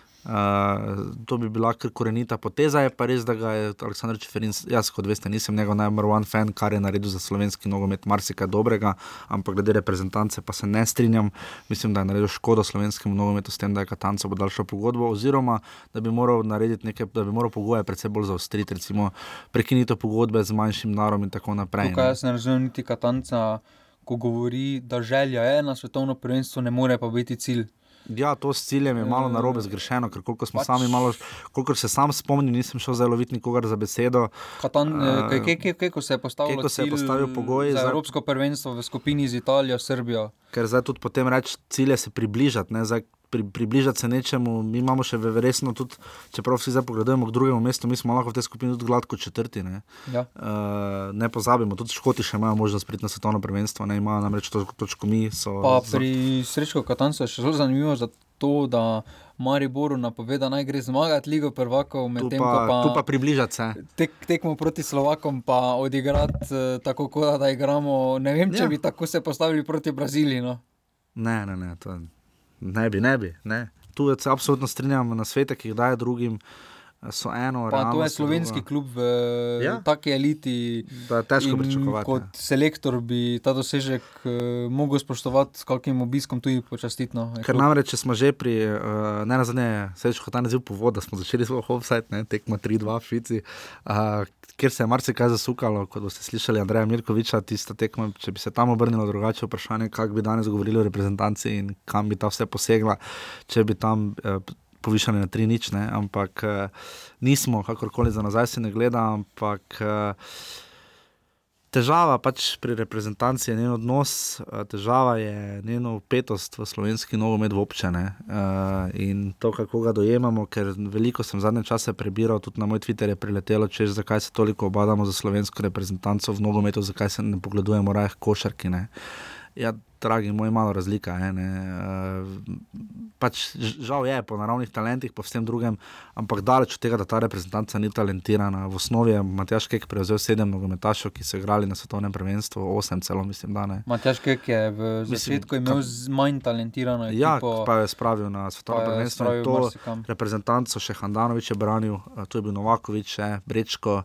to bi bila kar korenita poteza, je pa res, da ga je Aleksandr Čeferin, jaz kot veste, nisem njegov najbolj one fan, kar je naredil za slovenski nogomet, marsikaj dobrega, ampak glede reprezentance pa se ne strinjam. Mislim, da je naredil škodo slovenskemu nogometu s tem, da je Katanco podaljšal pogodbo, oziroma da bi moral narediti nekaj, da bi moral pogoje predvsem bolj zaostriti, recimo prekinitev pogodbe z manjšim narodom in tako naprej. Tukaj jaz ne razumem niti Katanca, ko govori, da želja je na svetovno prvenstvo, ne more pa biti cilj. Ja, to s ciljem je malo na robe zgrešeno, ker koliko smo pač... sami malo, koliko se sam spomnim, nisem šel zelo loviti nikogar za besedo. Katan, uh, kaj, kaj, kaj, kaj, ko se je postavil, ko se je postavil pogoj za, za Evropsko prvenstvo v skupini z Italijo, Srbijo. Ker zdaj tudi potem reči, cilj je se približati. Ne, zdaj, pri, približati se nečemu, mi imamo še resno, tudi, čeprav vsi zdaj pogledujemo k drugemu mestu, mi smo lahko v tej skupini tudi gladko četrti. Ne, ja. uh, ne pozabimo, tudi Škoti še imajo možnost priti na svetovno prvenstvo, ne imajo namreč to, točko mi. So, pa pri srečku Katancu je še zelo zanimivo to, da Mariboru napove, da naj gre zmagati Ligo prvakov, medtem ko pa, pa približati se. Tek, tekmo proti Slovakom, pa odigrati uh, tako, kot da igramo. Ne vem, če ja. bi tako se postavili proti Braziliji. No. Ne, ne, ne, to ne bi, ne bi. Ne. Tu se absolutno strinjam na svete, ki jih daje drugim so eno. Pa to je slovenski drugo. klub v ja? taki eliti. Da je težko pričakovati. Kot ja. selektor bi ta dosežek uh, mogel spoštovati s kakim obiskom tudi počastitno. Ker namreč, če smo že pri, uh, ne nazadnje, srečo, kot ta naziv povod, da smo začeli svoj offset, ne, tekmo 3-2 v Švici. Uh, Ker se je marsikaj zasukalo, kot ste slišali, Andreja Mirkoviča, tista tekma. Če bi se tam obrnilo drugače, vprašanje, kako bi danes govorili o reprezentanci in kam bi ta vse posegla, če bi tam eh, povišali na tri nič, ne? ampak uh, nismo, kakorkoli za nazaj se ne gleda. Ampak uh, težava pač pri reprezentanci je njen odnos, uh, težava je njeno upetost v slovenski nogomet v občane uh, in to, kako ga dojemamo. Ker veliko sem zadnje čase prebiral, tudi na moj Twitter je priletelo, češ, zakaj se toliko obadamo za slovensko reprezentanco v nogometu, zakaj se ne pogledujemo raje košarki. Ne? Ja, dragi moj, malo razlika. Je, uh, pač, žal je po naravnih talentih, po vsem drugem, ampak daleč od tega, da ta reprezentanca ni talentirana. V osnovi je Matjaš Kek prevzel sedem nogometašov, ki so igrali na svetovnem prvenstvu, osem celo, mislim, da ne. Matjaš Kek je v svetu imel manj talentirano. Ja, ekipo, pa je spravil na svetovno prvenstvo. To reprezentanco še Handanovič je branil, tu je bil Novakovič, še Brečko.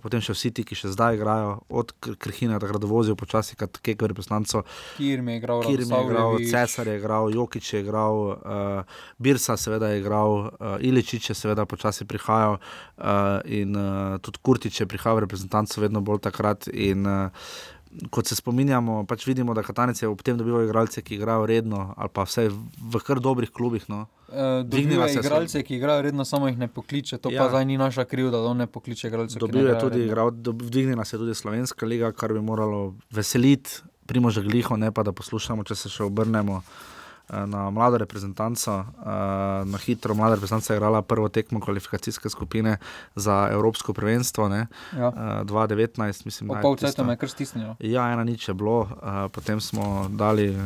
Potem še vsi ti, ki še zdaj igrajo, od Krhina, gredo vozijo počasi, kot Kek, reprezentanco. Kirmi je igral, Kirmi je igral, Cesar je igral, Jokič je igral, uh, Birsa seveda je igral, uh, Iličič je seveda počasi prihajal uh, in uh, tudi Kurtič je prihajal v reprezentanco vedno bolj takrat. In, uh, Kot se spominjamo, pač vidimo, da Katanec je ob tem dobival igralce, ki igrajo redno, ali pa vse v kar dobrih klubih. No. E, Dvignila se igralce, so... ki igrajo redno, samo jih ne pokliče. To ja. pa zdaj ni naša krivda, da on ne pokliče igralcev. Dvignila se je tudi Slovenska liga, kar bi moralo veseliti primož gliho, ne pa da poslušamo, če se še obrnemo. Eh, na mlado reprezentanco, eh, na hitro mlada reprezentanca je igrala prvo tekmo kvalifikacijske skupine za Evropsko prvenstvo, ja. 2019, eh, mislim, da je bilo. Pol cesta me kar stisnilo. Ja, ena nič je bilo, potem smo dali,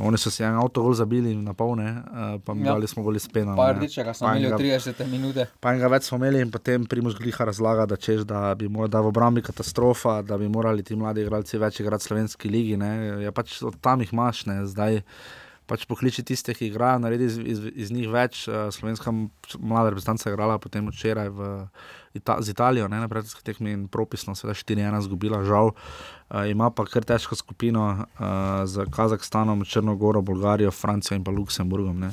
oni so si en avto bolj zabili na polne, pa ja. dali smo bolj spena. Pa rdečega smo imeli 30 minut. Pa enega več smo imeli in potem primož gliha razlaga, da češ, da bi da v obrambi katastrofa, da bi morali ti mladi igralci več igrati v slovenski ligi, ne, ja pač od tam jih maš, ne, zdaj pač pokliči tiste, ki igrajo, naredi iz, iz, iz njih več. Uh, slovenska mlada reprezentanca je igrala potem včeraj v, Ita z Italijo, ne na predsedniški tekmi in propisno, seveda 4-1 zgubila, žal. Uh, ima pa kar težko skupino uh, z Kazahstanom, Črnogoro, Bolgarijo, Francijo in pa Luksemburgom.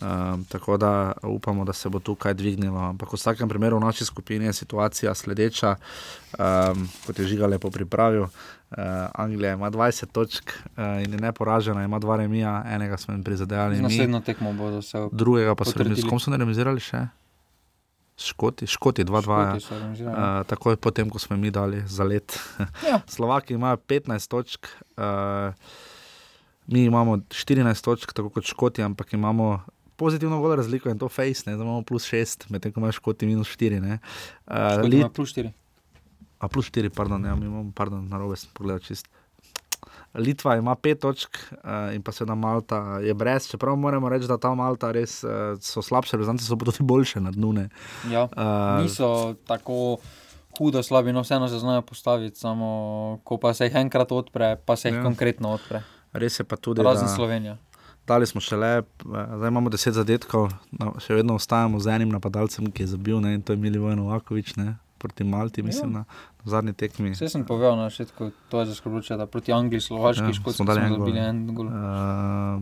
Um, tako da upamo, da se bo tukaj dvignilo. Ampak v vsakem primeru v naši skupini je situacija sledeča, um, kot je žiga lepo pripravil. Uh, Anglija ima 20 točk uh, in je neporažena, ima dva remija, enega smo jim prizadevali. Naslednjo tekmo bodo se odvijali. Drugega pa so remizirali. S kom so remizirali še? Škoti, Škoti 2-2. Ja. Uh, takoj potem, ko smo jim dali za let. Ja. Slovaki imajo 15 točk. Uh, Mi imamo 14 točk, tako kot Škoti, ampak imamo pozitivno golo razliko in to face, ne, imamo plus 6, medtem ko imaš kot minus 4. Ne. Uh, Lit... plus 4. A plus 4, pardon, ja, imamo, pardon, na robe sem pogledal čist. Litva ima 5 točk uh, in pa seveda Malta je brez, čeprav moramo reči, da ta Malta res uh, so slabše, rezultate so pa tudi boljše na dnu. Ja, uh, niso tako. Hudo slabi, no vseeno se znajo postaviti, samo ko pa se jih enkrat odpre, pa se jih ja. konkretno odpre. Res je pa tudi. Razen da, Slovenija dali smo šele, eh, zdaj imamo deset zadetkov, no, še vedno ostajamo z enim napadalcem, ki je zabil, ne, in to je Milivojen Vakovič, ne, proti Malti, mislim, na, na zadnji tekmi. Vse sem povedal na začetku, to je zaskrbljujoče, da proti Angliji, Slovaški, Ja, ja, Škotski smo dali en gol. dobili en gol. Uh,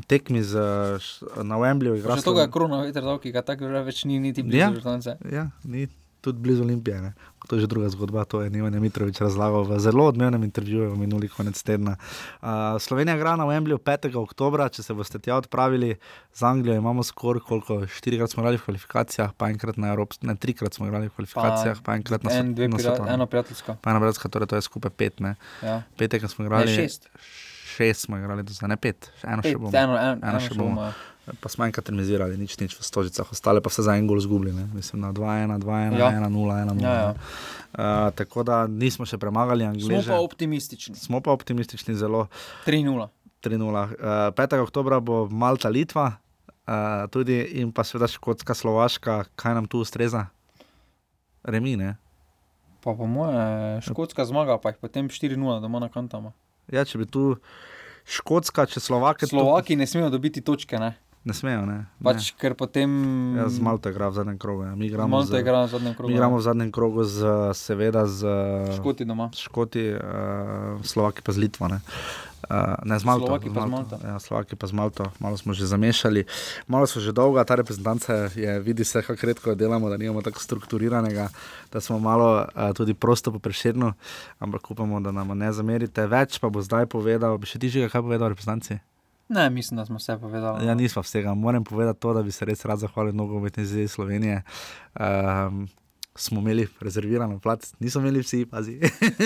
tekmi z, na Wembleyju igra Že to je krona veter dal, ki ga tako že več ni niti Ja. blizu reprezentance. Ja, ni tudi blizu Olimpije. Ne? To je že druga zgodba, to je Nivan Mitrovič razlagal v zelo odmevnem intervjuju minuli konec tedna. Uh, Slovenija igra na Wembleyju 5. oktober, če se boste tja odpravili z Anglijo, imamo skor, koliko štirikrat smo igrali v kvalifikacijah, pa enkrat na Evropski, ne trikrat smo igrali v kvalifikacijah, pa, pa enkrat na en, na pira, eno prijateljsko. Pa ena bratska, torej to je skupaj pet. Ne? Ja. Petek smo igrali. Ne, šest. Šest smo igrali, do zdaj ne pet, eno Pet, še bomo. eno, en, eno še bomo. ja. Pa smo enkrat termizirali, nič, nič v stožicah, ostale pa se za en gol zgubili, ne? mislim na 2-1, 2-1, Ja. 1-0, 1-0. Ja, ja. Uh, tako da nismo še premagali Smo Angleže. pa optimistični. Smo pa optimistični zelo. 3-0. 3-0. Uh, 5. oktober bo Malta, Litva, uh, tudi in pa seveda Škotska, Slovaška, kaj nam tu ustreza? Remi, ne? Pa po moje, škotska zmaga, pa jih potem 4-0 doma na kantama. Ja, če bi tu Škotska, če Slovake. Slovaki ne smejo dobiti točke, ne? Ne smejo, ne. Pač, ker potem. Ja, z Malto igra v zadnjem krogu. Ja. Mi igramo, Malta z, igra na zadnjem krogu. mi igramo v zadnjem krogu, z, seveda z Škoti doma. Škoti, uh, Slovaki pa z Litvo. Ne, uh, ne z Malto. Slovaki pa z Malto. Ja, Slovaki pa z Malto, malo smo že zamešali. Malo so že dolga, ta reprezentanca je, vidi se, kako redko jo delamo, da nimamo tako strukturiranega, da smo malo uh, tudi prosto popreširno, ampak upamo, da nam ne zamerite. Več pa bo zdaj povedal, bi še ti že kaj povedal o reprezentanci? Ne, mislim, da smo vse povedali. Ja, nismo vsega. Moram povedati to, da bi se res rad zahvalil nogometni zvezi Slovenije. Um, smo imeli rezerviran plat, nismo imeli vsi, pazi.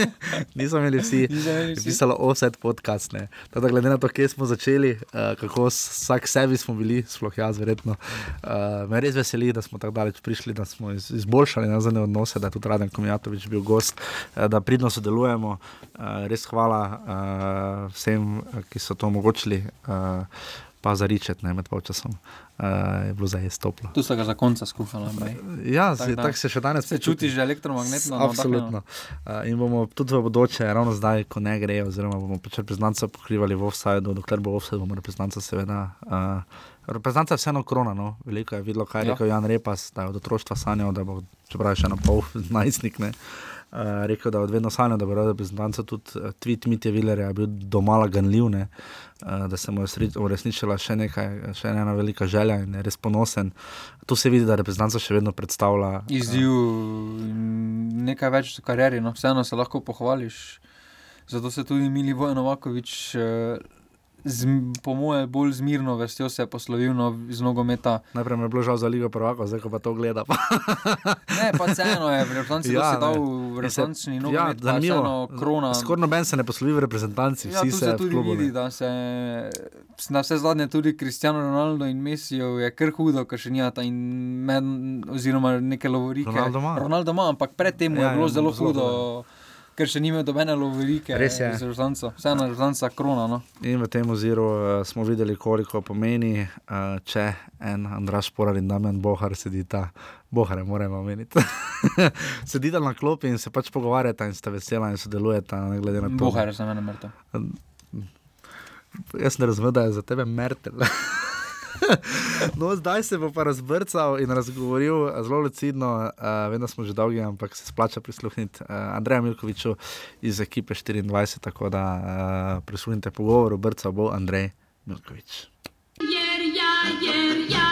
nismo imeli vsi. Niso Je pisalo offset podcast. ne. Tako da glede na to, kje smo začeli, uh, kako vsak sebi smo bili, sploh jaz, verjetno. Uh, me res veseli, da smo tako daleč prišli, da smo iz, izboljšali nazadnje odnose, da je tudi Raden Komijatovič bil gost, uh, da pridno sodelujemo. Uh, res hvala uh, vsem, ki so to omogočili. Uh, Pa za ričet, ne med polčasom, uh, je bilo zdaj res toplo. Tu so ga za konca skuhali. bej. Ja, Tako tako da. tak se še danes Se čutiš že elektromagnetno? Absolutno. Uh, in bomo tudi v bodoče, ravno zdaj, ko ne gre, oziroma bomo pač reprezentanco pokrivali v offsajdu, dokler bo offside, bomo reprezentanco seveda. Uh, Reprezentanca je vseeno krona, no? veliko je videlo, kaj je Ja. rekel Jan Repas, da je od otroštva sanjal, da bo, čeprav je še na pol najstnik, ne. Uh, rekel, da je od vedno sanjal, da bo reprezentanca tudi uh, tweet Mitja Villerja je bil domala ganljiv, ne, uh, da se mu je uresničila še nekaj, še ena velika želja in je res ponosen. Tu se vidi, da reprezentanca še vedno predstavlja. uh, Izziv in nekaj več v karieri, no vseeno se lahko pohvališ. Zato se tudi Mili Vojnovakovič, z, po moje, bolj zmirno vestjo se je poslovil no, iz nogometa. Najprej mi je bilo žal za Ligo prvaka, zdaj pa to gleda. Pa. Ne, pa vseeno je v reprezentanci ja, ne. dal se- reprezentančni ja, nogomet, pa vseeno krona. Skoraj noben se ne poslovi v reprezentanci, Ja, vsi se, se v tudi klubu, vidi, da se na vse zadnje tudi Cristiano Ronaldo in Messijo je kar hudo, ker še nijata in med, oziroma neke lovorike. Ronaldo ima. Ronaldo ima, ampak predtem Ja, je bilo ja, zelo zelo hudo, ker še ni imel dobene lovorike. Res je. Vseeno je reprezentanca krona. No. In v tem oziru uh, smo videli, koliko pomeni, uh, če en Andraš Porar in Damien Bohar sedita. Bohare moramo omeniti. sedita na klopi in se pač pogovarjata in sta vesela in sodelujeta. ne glede na to. Bohar je za mene mrtev. Jaz ne razumem, da je za tebe mertel. No, zdaj se bo pa razbrcal in razgovoril zelo lucidno. Uh, vem, da smo že dolgi, ampak se splača prisluhniti uh, Andreju Milkoviču iz ekipe 24. Tako da uh, prisluhnite pogovoru, brcal bo Andrej Milkovič. Jer ja, jer ja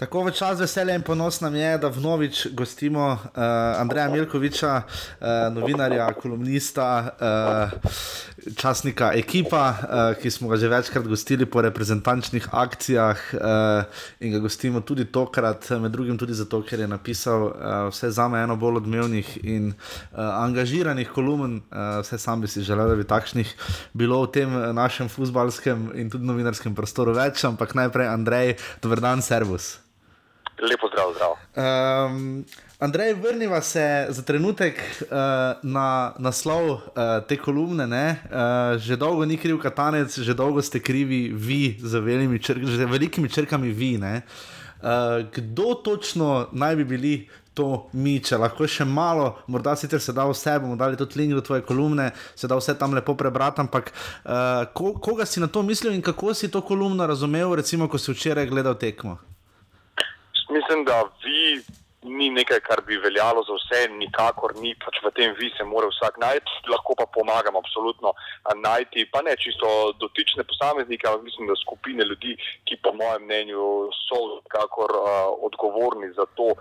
Tako v čas veselja in ponos nam je, da vnovič gostimo uh, Andreja Milkoviča, uh, novinarja, kolumnista, uh, časnika Ekipa, uh, ki smo ga že večkrat gostili po reprezentančnih akcijah uh, in ga gostimo tudi tokrat, med drugim tudi zato, ker je napisal uh, vse za me eno bolj odmevnih in uh, angažiranih kolumn. Uh, vse sam bi si želel, da bi takšnih bilo v tem eh, našem futbalskem in tudi novinarskem prostoru več, ampak najprej Andrej, dober dan, servus. Lepo zdrav, zdrav. Um, Andrej, vrniva se za trenutek uh, na naslov uh, te kolumne. ne. Uh, že dolgo ni kriv katanec, že dolgo ste krivi vi z velikimi, črk, z velikimi črkami vi. Uh, kdo točno naj bi bili to mi, če lahko še malo, morda si se da vse, bomo dali tudi link do tvoje kolumne, se da vse tam lepo prebrati. Ampak uh, ko, koga si na to mislil in kako si to kolumno razumel, recimo, ko si včeraj gledal tekmo? Mislim, da vi ni nekaj, kar bi veljalo za vse, nikakor ni, pač v tem vi se mora vsak najti, lahko pa pomagamo absolutno najti, pa ne čisto dotične posameznike, ampak mislim, da skupine ljudi, ki po mojem mnenju so kakor uh, odgovorni za to,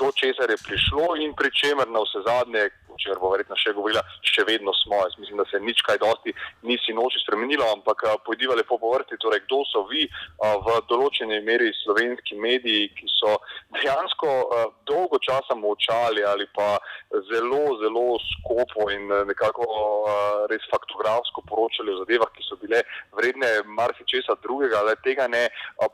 do česar je prišlo in pri čemer na vse zadnje, če bo verjetno še govorila, še vedno smo. Jaz mislim, da se nič kaj dosti ni si noči spremenilo, ampak pojdiva lepo po vrti, torej kdo so vi v določeni meri slovenski mediji, ki so dejansko dolgo časa močali ali pa zelo, zelo skopo in nekako res faktografsko poročali o zadevah, ki so bile vredne marsičesa drugega, ali tega ne.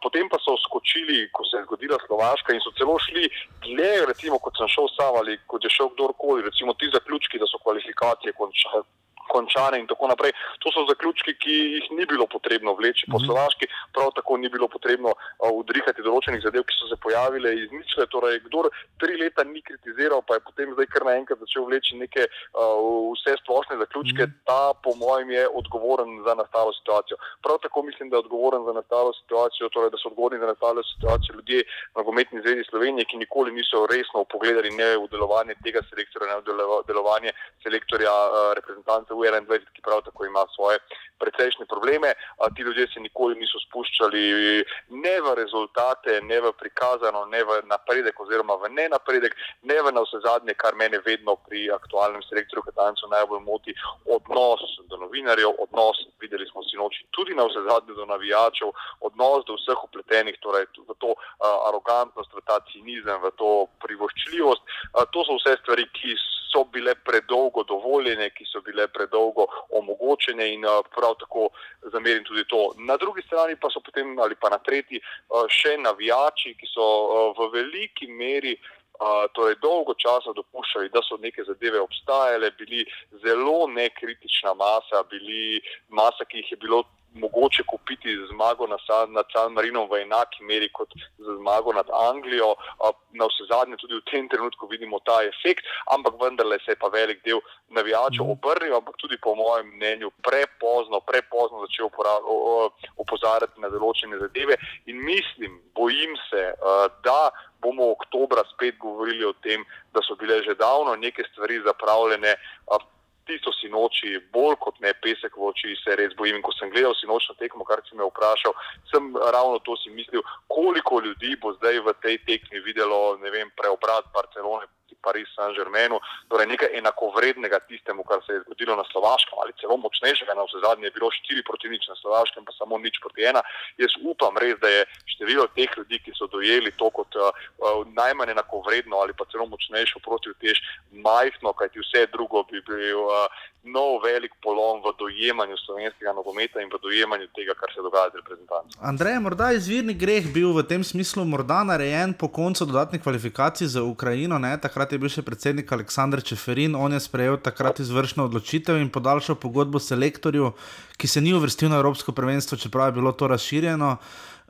Potem pa so skočili, ko se je zgodila Slovaška in so celo šli dlje, recimo kot sem šel sam ali kot je šel kdorkoli, recimo ti zaključki, da so kvalifikacije končale končane in tako naprej. To so zaključki, ki jih ni bilo potrebno vleči po Slovaški, prav tako ni bilo potrebno udrihati določenih zadev, ki so se pojavile iz ničle. Torej, kdor tri leta ni kritiziral, pa je potem zdaj kar naenkrat začel vleči neke uh, vse splošne zaključke, ta po mojem je odgovoren za nastalo situacijo. Prav tako mislim, da je odgovoren za nastalo situacijo, torej, da so odgovorni za nastalo situacijo ljudje na Gometni zvezi Slovenije, ki nikoli niso resno pogledali ne v delovanje tega selektorja, ne v delovanje selektorja uh, reprezentantov 21, ki prav tako ima svoje precejšnje probleme. A, ti ljudje se nikoli niso spuščali ne v rezultate, ne v prikazano, ne v napredek, oziroma v ne napredek, ne v na vse zadnje, kar mene vedno pri aktualnem selektorju Katancu najbolj moti, odnos do novinarjev, odnos, videli smo si noči, tudi na vse zadnje do navijačev, odnos do vseh upletenih, torej v to a, arogantnost, v ta cinizem, v to privoščljivost. To so vse stvari, ki so bile predolgo dovoljene, ki so bile predolgo omogočene in prav tako zamerim tudi to. Na drugi strani pa so potem ali pa na tretji še navijači, ki so v veliki meri. Uh, torej, dolgo časa dopuščali, da so neke zadeve obstajale, bili zelo nekritična masa, bili masa, ki jih je bilo mogoče kupiti zmago nad San Marinom v enaki meri kot za zmago nad Anglijo. Na vse zadnje tudi v tem trenutku vidimo ta efekt, ampak vendarle se je pa velik del navijačev obrnil, ampak tudi po mojem mnenju prepozno, prepozno začel opozarjati na določene zadeve in mislim, bojim se, da bomo oktobra spet govorili o tem, da so bile že davno neke stvari zapravljene tisto si noči, bolj kot ne pesek v oči, se res bojim. In ko sem gledal si nočno tekmo, kar si me vprašal, sem ravno to si mislil, koliko ljudi bo zdaj v tej tekmi videlo, vem, preobrat Barcelone. Pariz Saint-Germainu, torej nekaj enakovrednega tistemu, kar se je zgodilo na Slovaškem, ali celo močnejšega, na vse zadnje je bilo 4 proti nič na Slovaškem, pa samo nič proti ena. Jaz upam res, da je število teh ljudi, ki so dojeli to kot uh, najmanj enakovredno ali pa celo močnejšo proti tež, majhno, kajti vse drugo bi bil uh, nov velik polom v dojemanju slovenskega nogometa in v dojemanju tega, kar se dogaja z reprezentanci. Andrej, morda je izvirni greh bil v tem smislu morda narejen po koncu dodatnih kvalifikacij za Ukrajino, ne? takrat je bil še predsednik Aleksandr Čeferin, on je sprejel takrat izvršno odločitev in podaljšal pogodbo selektorju, ki se ni uvrstil na Evropsko prvenstvo, čeprav je bilo to razširjeno.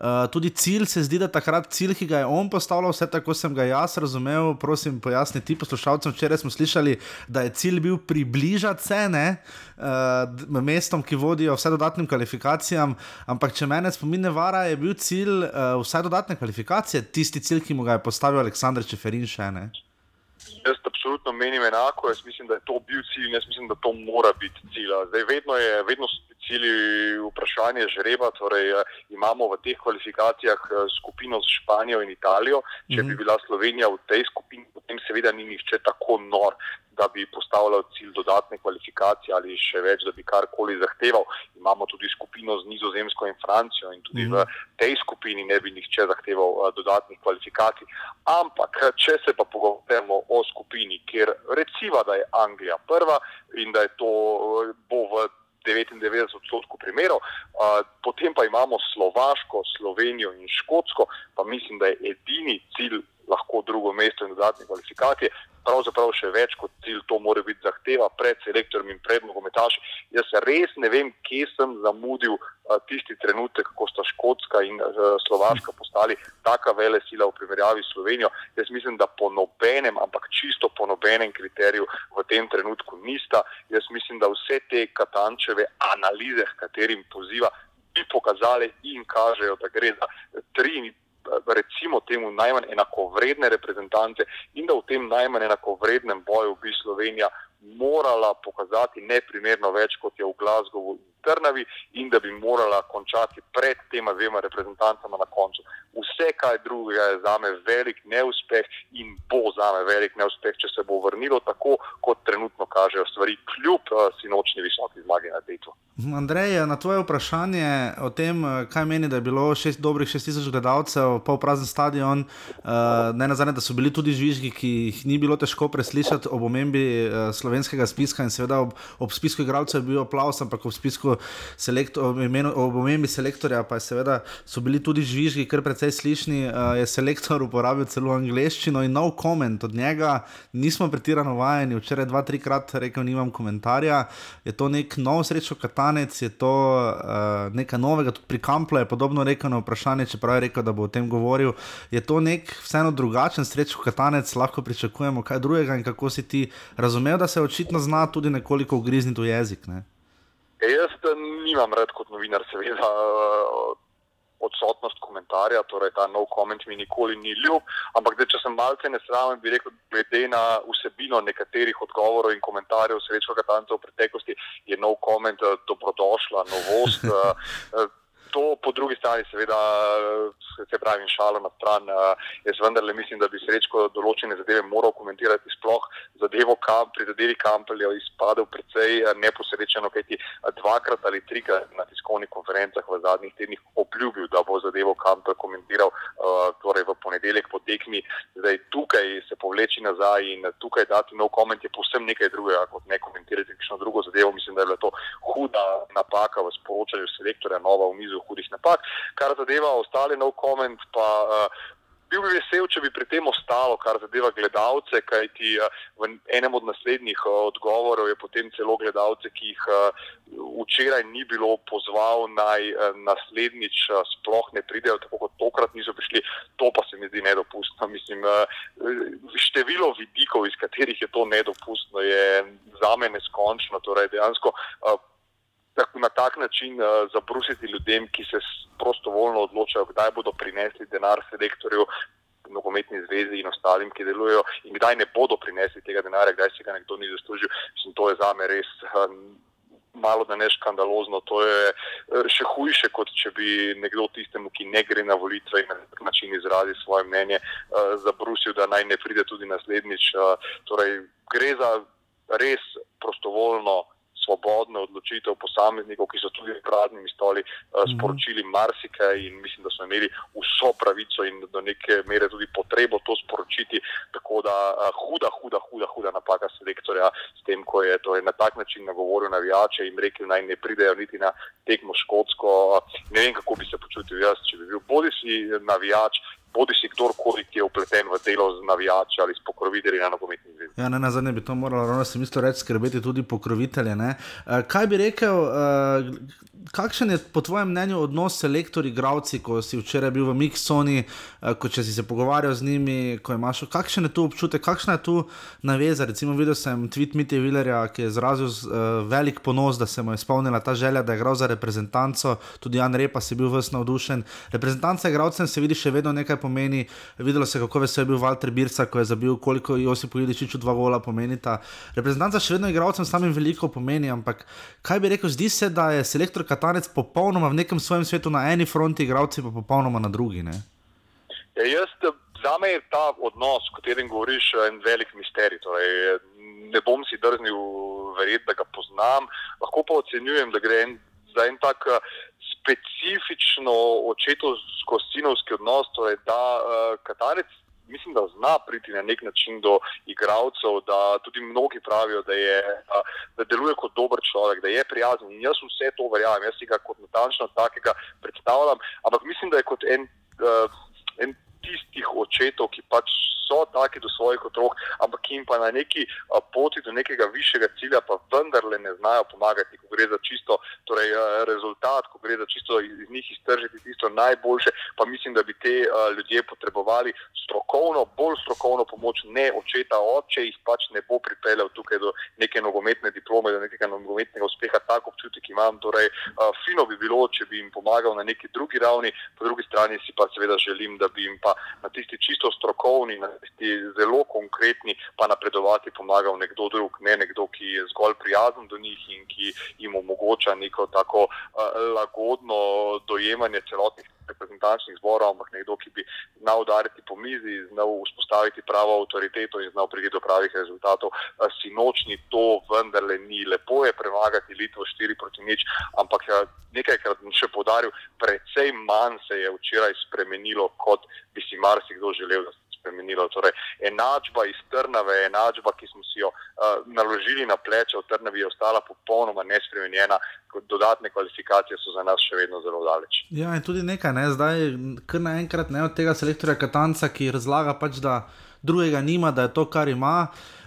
Uh, tudi cilj se zdi, da takrat cilj, ki ga je on postavljal, vse tako sem ga jaz razumel. Prosim, pojasni ti poslušalcem. Včeraj smo slišali, da je cilj bil približati se ne, uh, mestom, ki vodijo vse dodatnim kvalifikacijam. Ampak, če mene spomin ne vara, je bil cilj uh, vse dodatne kvalifikacije, tisti cilj, ki mu ga je postavil Aleksandr Čeferin še ne. Jaz absolutno menim enako, jaz mislim, da je to bil cilj in jaz mislim, da to mora biti cilj. Zdaj, vedno je, vedno cilj vprašanje žreba, torej imamo v teh kvalifikacijah skupino z Španijo in Italijo. Če bi bila Slovenija v tej skupini, potem seveda ni nihče tako nor, da bi postavljal cilj dodatne kvalifikacije ali še več, da bi karkoli zahteval. Imamo tudi skupino z Nizozemsko in Francijo in tudi v tej skupini ne bi nihče zahteval dodatnih kvalifikacij. Ampak, če se pa pogovarjamo o skupini, kjer recimo, da je Anglija prva in da je to bo v 99 odstotkov primerov, uh, potem pa imamo Slovaško, Slovenijo in Škotsko, pa mislim, da je edini cilj lahko drugo mesto in dodatne kvalifikacije. Pravzaprav še več kot cilj to mora biti zahteva pred selektorjem in pred nogometaši. Jaz res ne vem, kje sem zamudil uh, tisti trenutek, ko sta Škotska in uh, Slovaška postali taka vele sila v primerjavi s Slovenijo. Jaz mislim, da po nobenem, ampak čisto po nobenem kriteriju v tem trenutku nista. Jaz mislim, da vse te katančeve analize, katerim poziva, bi pokazali in kažejo, da gre za tri recimo temu najmanj enakovredne reprezentance in da v tem najmanj enakovrednem boju bi Slovenija morala pokazati neprimerno več, kot je v Glasgowu in Trnavi in da bi morala končati pred tema dvema reprezentancama na koncu. Vse kaj drugega je za me velik neuspeh in bo za me velik neuspeh, če se bo vrnilo tako, kot trenutno kažejo stvari, kljub uh, sinočni visoki zmagi na Dejtu. Andrej, na tvoje vprašanje o tem, kaj meni, da je bilo šest, dobrih 6000 gledalcev, pol prazen stadion, uh, ne nazadnje, da so bili tudi žvižgi, ki jih ni bilo težko preslišati ob omembi uh, slovenskega spiska in seveda ob, ob spisku igralcev je bil aplaus, ampak ob spisku selektor, ob, imenu, ob omembi selektorja pa seveda so bili tudi žvižgi, kar precej slišni, uh, je selektor uporabil celo angliščino in nov koment od njega, nismo pretirano vajeni, včeraj dva, trikrat rekel, nimam komentarja, je to nek nov srečo katanec, je to uh, nekaj novega, tudi pri Kamplu je podobno rekel na vprašanje, čeprav je rekel, da bo o tem govoril, je to nek vseeno drugačen srečo katanec, lahko pričakujemo kaj drugega in kako si ti razumel, da se očitno zna tudi nekoliko ugrizniti v jezik. Ne? E, jaz nimam rad kot novinar, seveda, odsotnost komentarja, torej ta no comment mi nikoli ni ljub. Ampak, da, če sem malce nesramen, bi rekel, glede na vsebino nekaterih odgovorov in komentarjev srečo katancev v preteklosti, je no comment dobrodošla novost. To po drugi strani, seveda, se pravi, šalo na stran. Jaz vendarle mislim, da bi srečko določene zadeve moral komentirati, sploh zadevo kam, pri zadevi Kampelja izpadel precej neposrečeno, kajti dvakrat ali trikrat na tiskovnih konferencah v zadnjih tednih obljubil, da bo zadevo Kampel komentiral torej v ponedeljek po tekmi. Zdaj tukaj se povleči nazaj in tukaj dati nov koment je povsem nekaj drugega, kot ne komentirati kakšno drugo zadevo. Mislim, da je bila to huda napaka v sporočanju selektorja, nova v mizu hudih napak. Kar zadeva ostale no comment, pa uh, bil bi vesel, če bi pri tem ostalo, kar zadeva gledalce, kajti uh, v enem od naslednjih uh, odgovorov je potem celo gledalce, ki jih uh, včeraj ni bilo pozval naj uh, naslednjič uh, sploh ne pridejo, tako kot tokrat niso prišli, to pa se mi zdi nedopustno. Mislim, uh, število vidikov, iz katerih je to nedopustno, je za me neskončno. Torej, dejansko, uh, na tak način uh, zabrusiti ljudem, ki se prostovoljno odločajo, kdaj bodo prinesli denar selektorju, nogometni zvezi in ostalim, ki delujejo, in kdaj ne bodo prinesli tega denarja, kdaj si ga nekdo ni zaslužil. Mislim, to je za me res. Um, Malo da ne škandalozno, to je še hujše, kot če bi nekdo tistemu, ki ne gre na volitve in na tak način izrazi svoje mnenje, uh, zabrusil, da naj ne pride tudi naslednjič. Uh, torej, gre za res prostovoljno svobodno odločitev posameznikov, ki so tudi praznimi stoli uh, sporočili marsikaj in mislim, da so imeli vso pravico in do neke mere tudi potrebo to sporočiti. Tako da uh, huda, huda, huda, huda napaka selektorja s tem, ko je torej, na tak način nagovoril navijače in rekel, naj ne pridejo niti na tekmo škotsko. Ne vem, kako bi se počutil jaz, če bi bil bodi si navijač. Bodi si kdorkoli, ki je upleten v delo z navijači ali s pokrovitelji na nogometni zvezi. Ja, ne, na zadnje bi to moralo, ravno sem isto reči, skrbeti tudi pokrovitelje. Uh, kaj bi rekel, uh, kakšen je po tvojem mnenju odnos selektorji-igravci, ko si včeraj bil v Miksoni, uh, ko si se pogovarjal z njimi, ko imaš, kakšen je tu občutek, kakšna je tu naveza. Recimo, videl sem tweet Mitja Villerja, ki je izrazil velik ponos, da se mu je spomnila ta želja, da je igral za reprezentanco, tudi Jan Repa si bil vse navdušen. Reprezentanca igralcem se vidi še vedno nekaj pomeni. Videlo se, kako vesel je bil Walter Birca, ko je zabil, koliko Josip Iličič dva gola pomeni. Ta reprezentanca še vedno igralcem samim veliko pomeni, ampak kaj bi rekel, zdi se, da je selektor Katanec popolnoma v nekem svojem svetu na eni fronti, igralci pa popolnoma na drugi. Ne? Ja, jaz, za me je ta odnos, o katerem govoriš, en velik misterij. Torej, ne bom si drznil verjeti, da ga poznam, lahko pa ocenjujem, da gre en, za en tak specifično očetovsko-sinovski odnos, torej da uh, Katarec mislim, da zna priti na nek način do igralcev, da tudi mnogi pravijo, da, je, uh, da deluje kot dober človek, da je prijazen. In jaz vse to verjamem, jaz si ga kot natančno takega predstavljam, ampak mislim, da je kot en, uh, en tistih očetov, ki pač so taki do svojih otrok, ampak jim pa na neki poti do nekega višjega cilja pa vendarle ne znajo pomagati, ko gre za čisto torej, rezultat, ko gre za čisto iz, njih iztržiti tisto najboljše, pa mislim, da bi te ljudje potrebovali strokovno, bolj strokovno pomoč, ne očeta, oče jih pač ne bo pripeljal tukaj do neke nogometne diplome, do nekega nogometnega uspeha, tako občutek imam. Torej, fino bi bilo, če bi jim pomagal na neki drugi ravni, po drugi strani si pa seveda želim, da bi jim pa na tisti čisto strokovni, na tisti zelo konkretni, pa napredovati pomagal nekdo drug, ne nekdo, ki je zgolj prijazen do njih in ki jim omogoča neko tako uh, lagodno dojemanje celotnih reprezentančnih zborov, ampak nekdo, ki bi znal udariti po mizi, znal vzpostaviti pravo avtoriteto in znal priti do pravih rezultatov. Sinočni to vendarle ni. Lepo je premagati Litvo 4 proti nič, ampak nekajkrat bom še podaril, precej manj se je včeraj spremenilo, kot bi si marsikdo želel, spremenilo. Torej, enačba iz Trnave, enačba, ki smo si jo uh, naložili na pleče v Trnavi, je ostala popolnoma nespremenjena. Dodatne kvalifikacije so za nas še vedno zelo daleč. Ja, in tudi nekaj, ne? zdaj, kar naenkrat ne od tega selektorja Katanca, ki razlaga pač, da drugega nima, da je to, kar ima. Uh,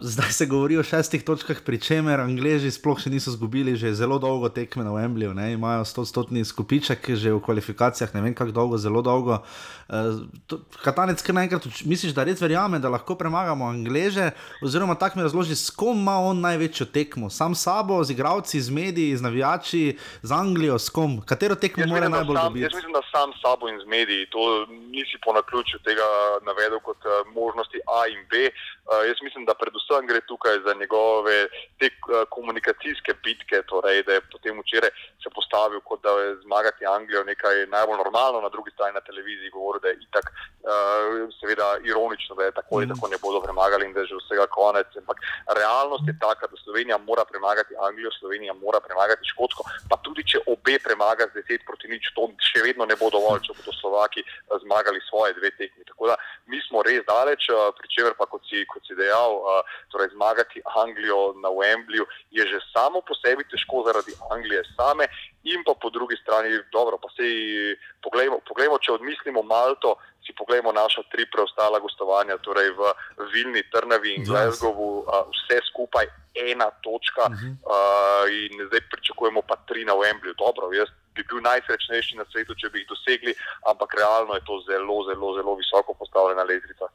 zdaj se govori o šestih točkah, pri čemer Angliji sploh še niso izgubili, že zelo dolgo tekme na Wembleyju, imajo 100-stotni skupiček, že v kvalifikacijah, ne vem kako dolgo, zelo dolgo. Uh, to, Katanec, kar naenkrat misliš, da res verjame, da lahko premagamo Anglije, oziroma tako mi razloži, s kom ima on največjo tekmo, sam sabo, z igravci, z mediji, z navijači, z Anglijo, s kom, katero tekmo mora najbolj dobiti. Jaz mislim, da sam sabo in z mediji, to nisi po naključju tega navedel kot uh, možnosti A in B. Uh, jaz mislim, da predvsem gre tukaj za njegove te uh, komunikacijske bitke, torej, da je potem včeraj se postavil kot da je zmagati Anglijo nekaj najbolj normalno, na drugi strani na televiziji govori, da je itak uh, seveda ironično, da je tako ali tako ne bodo premagali in da je že vsega konec. Ampak realnost je taka, da Slovenija mora premagati Anglijo, Slovenija mora premagati Škotsko, pa tudi če obe premaga z 10 proti nič, to še vedno ne bo dovolj, če bodo Slovaki zmagali svoje dve tekmi. Tako da mi smo res daleč, pri čemer pa kot si, kot si dejal, uh, torej zmagati Anglijo na Wembleyju je že samo po sebi težko zaradi Anglije same in pa po drugi strani dobro, pa se poglejmo, poglejmo, če odmislimo Malto, si poglejmo naša tri preostala gostovanja, torej v Vilni, Trnavi in Glasgowu, uh, vse skupaj ena točka uh -huh. uh, in zdaj pričakujemo pa tri na Wembleyju. Dobro, jaz bi bil najsrečnejši na svetu, če bi jih dosegli, ampak realno je to zelo, zelo, zelo visoko postavljena lestvica.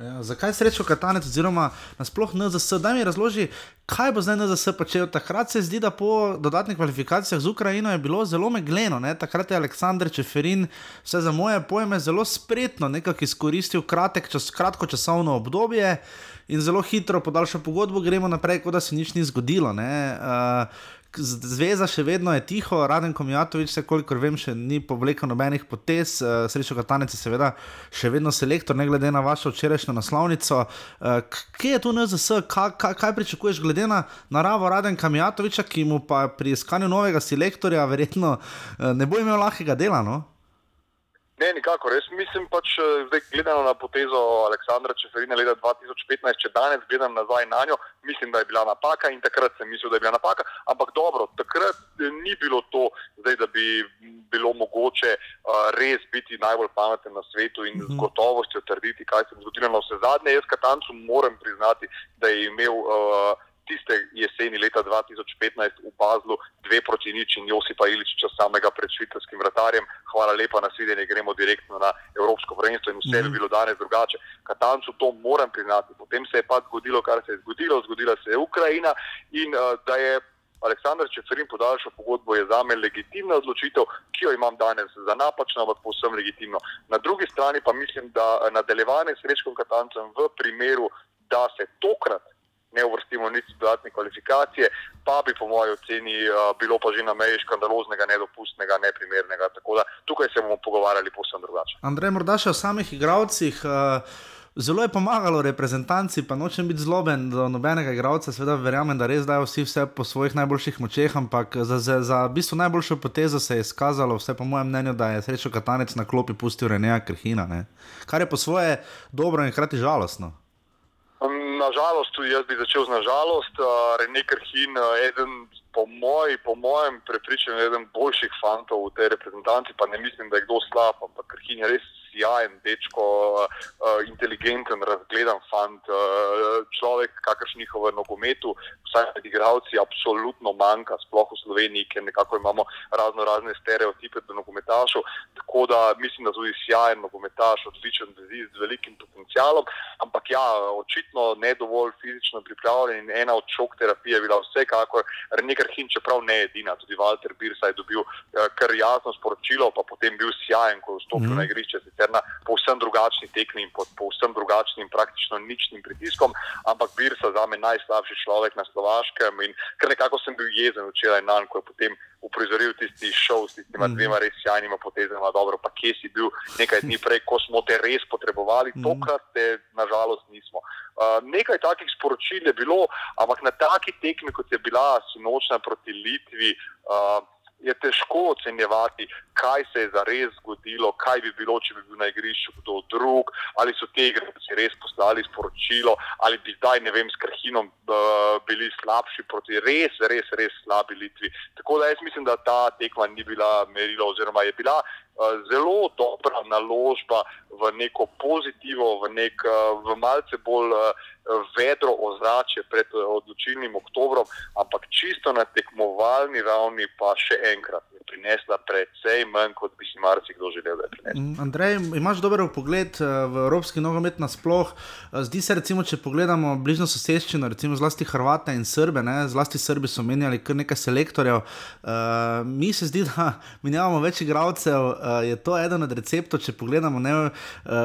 Ja, zakaj srečo Katanec, oziroma nasploh NZS? Da mi razloži, kaj bo zdaj NZS počel. Takrat se zdi, da po dodatnih kvalifikacijah z Ukrajino je bilo zelo megleno. Ne? Takrat je Aleksandr Čeferin, vse za moje pojme, zelo spretno nekako izkoristil kratek, čas, kratko časovno obdobje in zelo hitro podaljšal pogodbo, gremo naprej, kot da se nič ni zgodilo. Uh, Zveza še vedno je tiho, Raden Komijatovič, se kolikor vem, še ni povlekel nobenih potez, uh, srečo Katanec je seveda še vedno selektor, ne glede na vašo včerajšnjo naslovnico. Uh, kje je tu NZS, kaj, kaj, kaj pričakuješ glede na naravo Raden Komijatoviča, ki mu pa pri iskanju novega selektorja verjetno uh, ne bo imel lahkega dela? No? Ne, nikakor. Jaz mislim pač, zdaj gledano na potezo Aleksandra Čeferina leta 2015, če danes gledam nazaj na njo, mislim, da je bila napaka in takrat sem mislil, da je bila napaka. Ampak dobro, takrat ni bilo to, zdaj, da bi bilo mogoče uh, res biti najbolj pameten na svetu in z gotovostjo trditi, kaj se bo zgodilo na vse zadnje. Jaz Katancu moram priznati, da je imel. Uh, Tiste jeseni leta 2015 v Bazlu, dve proti nič in Josipa Iličiča samega pred švicarskim vratarjem. Hvala lepa na svidenje, gremo direktno na Evropsko prvenstvo in vse bi bilo danes drugače. Katancu to moram priznati. Potem se je pa zgodilo, kar se je zgodilo, zgodila se je Ukrajina in uh, da je. Aleksandr Čeferin podaljšal pogodbo je za me legitimna odločitev, ki jo imam danes za napačno, ampak povsem legitimno. Na drugi strani pa mislim, da nadaljevanje s Rečkom Katancem v primeru, da se tokrat ne uvrstimo nič dodatne kvalifikacije, pa bi po mojem oceni uh, bilo pa že na meji škandaloznega, nedopustnega, neprimernega. Tako da tukaj se bomo pogovarjali povsem drugače. Andrej, morda še o samih igravcih. Uh... Zelo je pomagalo reprezentanci, pa nočem biti zloben do nobenega igralca, seveda verjamem, da res dajo vsi vse po svojih najboljših močeh, ampak za, za, za bistvo najboljšo potezo se je izkazalo, vse po mojem mnenju, da je srečo Katanec na klopi pustil Reneja Krhina, ne? kar je po svoje dobro in hkrati žalostno. Nažalost, tudi jaz bi začel z nažalost. Rene Krhin, eden po, moj, po mojem prepričanju, eden boljših fantov v tej reprezentanci, pa ne mislim, da je kdo slab, ampak Krhin je res sjajen, dečko, uh, inteligenten, razgledan fant, uh, človek, kakršnih v nogometu, vsaj med igravci, absolutno manjka, sploh v Sloveniji, ker nekako imamo razno razne stereotipe do nogometašov. Tako da mislim, da tudi sjajen nogometaš, odličen vezist z velikim potencialom, ampak ja, očitno ne dovolj fizično pripravljen in ena od šok terapije je bila vsekakor nekaj hin, čeprav ne edina, tudi Walter Birsa je dobil uh, kar jasno sporočilo, pa potem bil sjajen, ko je vstopil mm. na igrišče, sicer na povsem drugačni tekmi in pod povsem drugačnim, praktično ničnim pritiskom, ampak Birsa za me najslabši človek na Slovaškem in kar nekako sem bil jezen včeraj na dan, ko je potem uprizoril tisti šov s tistima mm. dvema res sjajnima potezama, dobro, pa kje si bil nekaj dni prej, ko smo te res potrebovali, mm. tokrat te nažalost nismo. Uh, nekaj takih sporočil je bilo, ampak na taki tekmi, kot je bila sinočna proti Litvi, uh, je težko ocenjevati, kaj se je zares zgodilo, kaj bi bilo, če bi bil na igrišču kdo drug, ali so te igralci res poslali sporočilo, ali bi zdaj, ne vem, s Krhinom uh, bili slabši proti res, res, res slabi Litvi. Tako da jaz mislim, da ta tekma ni bila merilo, oziroma je bila. Zelo dobra naložba v neko pozitivo, v, nek, v malce bolj vedro ozračje pred odločilnim oktobrom, ampak čisto na tekmovalni ravni pa še enkrat je prinesla precej manj, kot bi si marsikdo želel, da bi prinesla. Mm, Andrej, imaš dober pogled eh, v evropski nogomet nasploh. Eh, zdi se, recimo, če pogledamo bližnjo soseščino, recimo zlasti Hrvate in Srbe, ne? zlasti Srbi so menjali kar nekaj selektorjev. Uh, mi se zdi, da menjavamo več igralcev, uh, je to eden od receptov. Če pogledamo, ne, uh,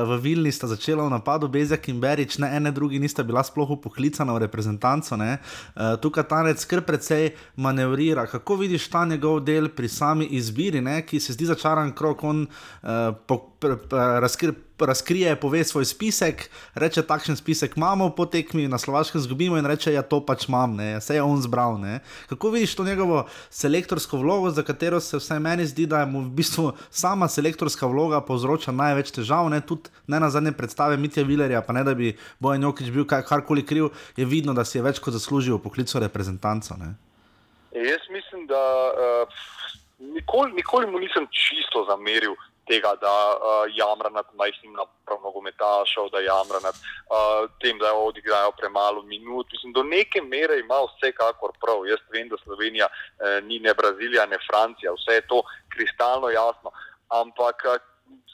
v Vilni sta začela v napadu Bezjak in Berič, ne ene drugi nista bila sploh upoklicana v reprezentanco. Uh, tukaj tanec kar precej manevrira. Kako vidiš ta njegov del pri sami izbiri, ne, ki se zdi začaran krok, on uh, po, pr, pr, razkri, razkrije, pove svoj spisek, reče: takšen spisek imamo, po tekmi na slovaškem zgubimo in reče: ja, to pač imam, ne, vse je on zbral. Ne. Kako vidiš to njegovo selektorsko vlogo, za katero se vsaj meni zdi, da mu v bistvu sama selektorska vloga povzroča največ težav, ne, tudi ne na zadnje predstave Mitja Vilerja, pa ne da bi Bojan Jokič bil kar, karkoli kriv, je vidno, da si je več kot zaslužil poklico reprezentanco. Ne. Jaz mislim, da uh, nikoli, nikoli mu nisem čisto zameril tega, da uh, jamra nad majhnim naporom nogometašev, da jamra nad uh, tem, da odigrajo premalo minut. Mislim, do neke mere ima vsekakor prav. Jaz vem, da Slovenija uh, ni ne Brazilija, ne Francija, vse je to kristalno jasno. Ampak uh,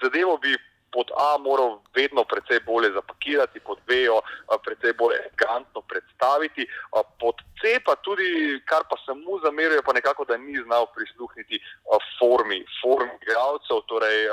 zadevo bi pod A moral vedno precej bolje zapakirati, pod B jo precej bolj elegantno predstaviti, pod C pa tudi, kar pa se mu zameruje, pa nekako, da ni znal prisluhniti formi, formi igralcev. Torej,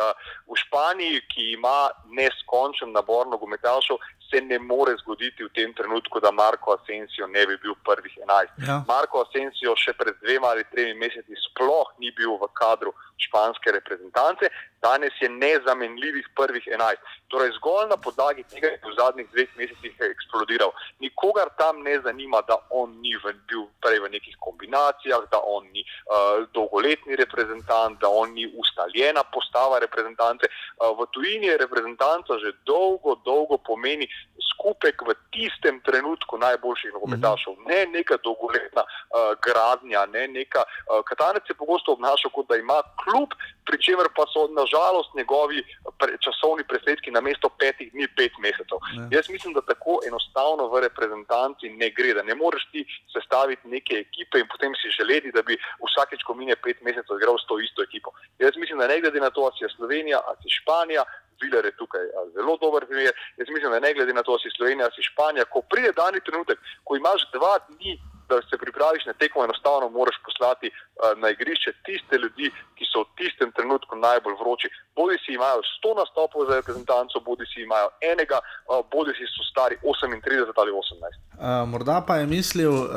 v Španiji, ki ima neskončen nabor nogometašov, se ne more zgoditi v tem trenutku, da Marko Asensio ne bi bil prvih enajst. Ja. Marko Asensio še pred dvema ali tremi meseci sploh ni bil v kadru španske reprezentance, danes je nezamenljivih prvih enajst. Torej, zgolj na podlagi tega je v zadnjih dveh mesecih eksplodiral. Nikogar tam ne zanima, da on ni v, bil prej v nekih kombinacijah, da on ni uh, dolgoletni reprezentant, da on ni ustaljena postava reprezentance. Uh, v tujini je reprezentanca že dolgo, dolgo pomeni skupek v tistem trenutku najboljših nogometašov, -hmm. ne neka dolgoletna uh, gradnja, ne neka. Uh, Katanec se pogosto obnaša kot da ima klub, pri čemer pa so nažalost njegovi pre, časovni presledki na mesto petih dni, pet mesecev. Ne. Jaz mislim, da tako enostavno v reprezentanci ne gre, da ne moreš ti sestaviti neke ekipe in potem si želeti, da bi vsakeč, ko mine pet mesecev, igral s to isto ekipo. Jaz mislim, da ne glede na to, ali si Slovenija, ali si Španija, Viler je tukaj zelo dober primer. Jaz mislim, da ne glede na to, ali si Slovenija, ali si Španija, ko pride dani trenutek, ko imaš dva dni, da se pripraviš na tekmo, enostavno moraš poslati uh, na igrišče tiste ljudi, ki so v tistem trenutku najbolj vroči. Bodi si imajo 100 nastopov za reprezentanco, bodi si imajo enega, uh, bodi si so stari 38 ali 18. Uh, morda pa je mislil uh,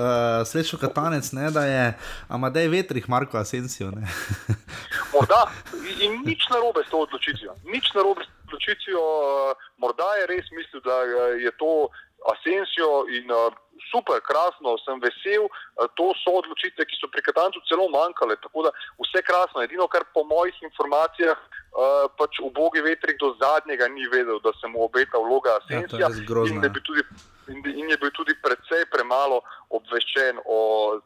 srečo Katanec, ne, da je Amadej Vetrih, Marko Asensio. morda in nič narobe s to odločitvijo. Nič narobe s to odločitvijo. Uh, morda je res mislil, da je to Asensio in. Uh, super, krasno, sem vesel. Eh, to so odločitve, ki so pri Katancu celo manjkale. Tako da vse krasno. Edino, kar po mojih informacijah, uh, pač v Bogi vetrik do zadnjega ni vedel, da se mu obeta vloga Asensija. Ja, in, in je bil tudi precej premalo obveščen o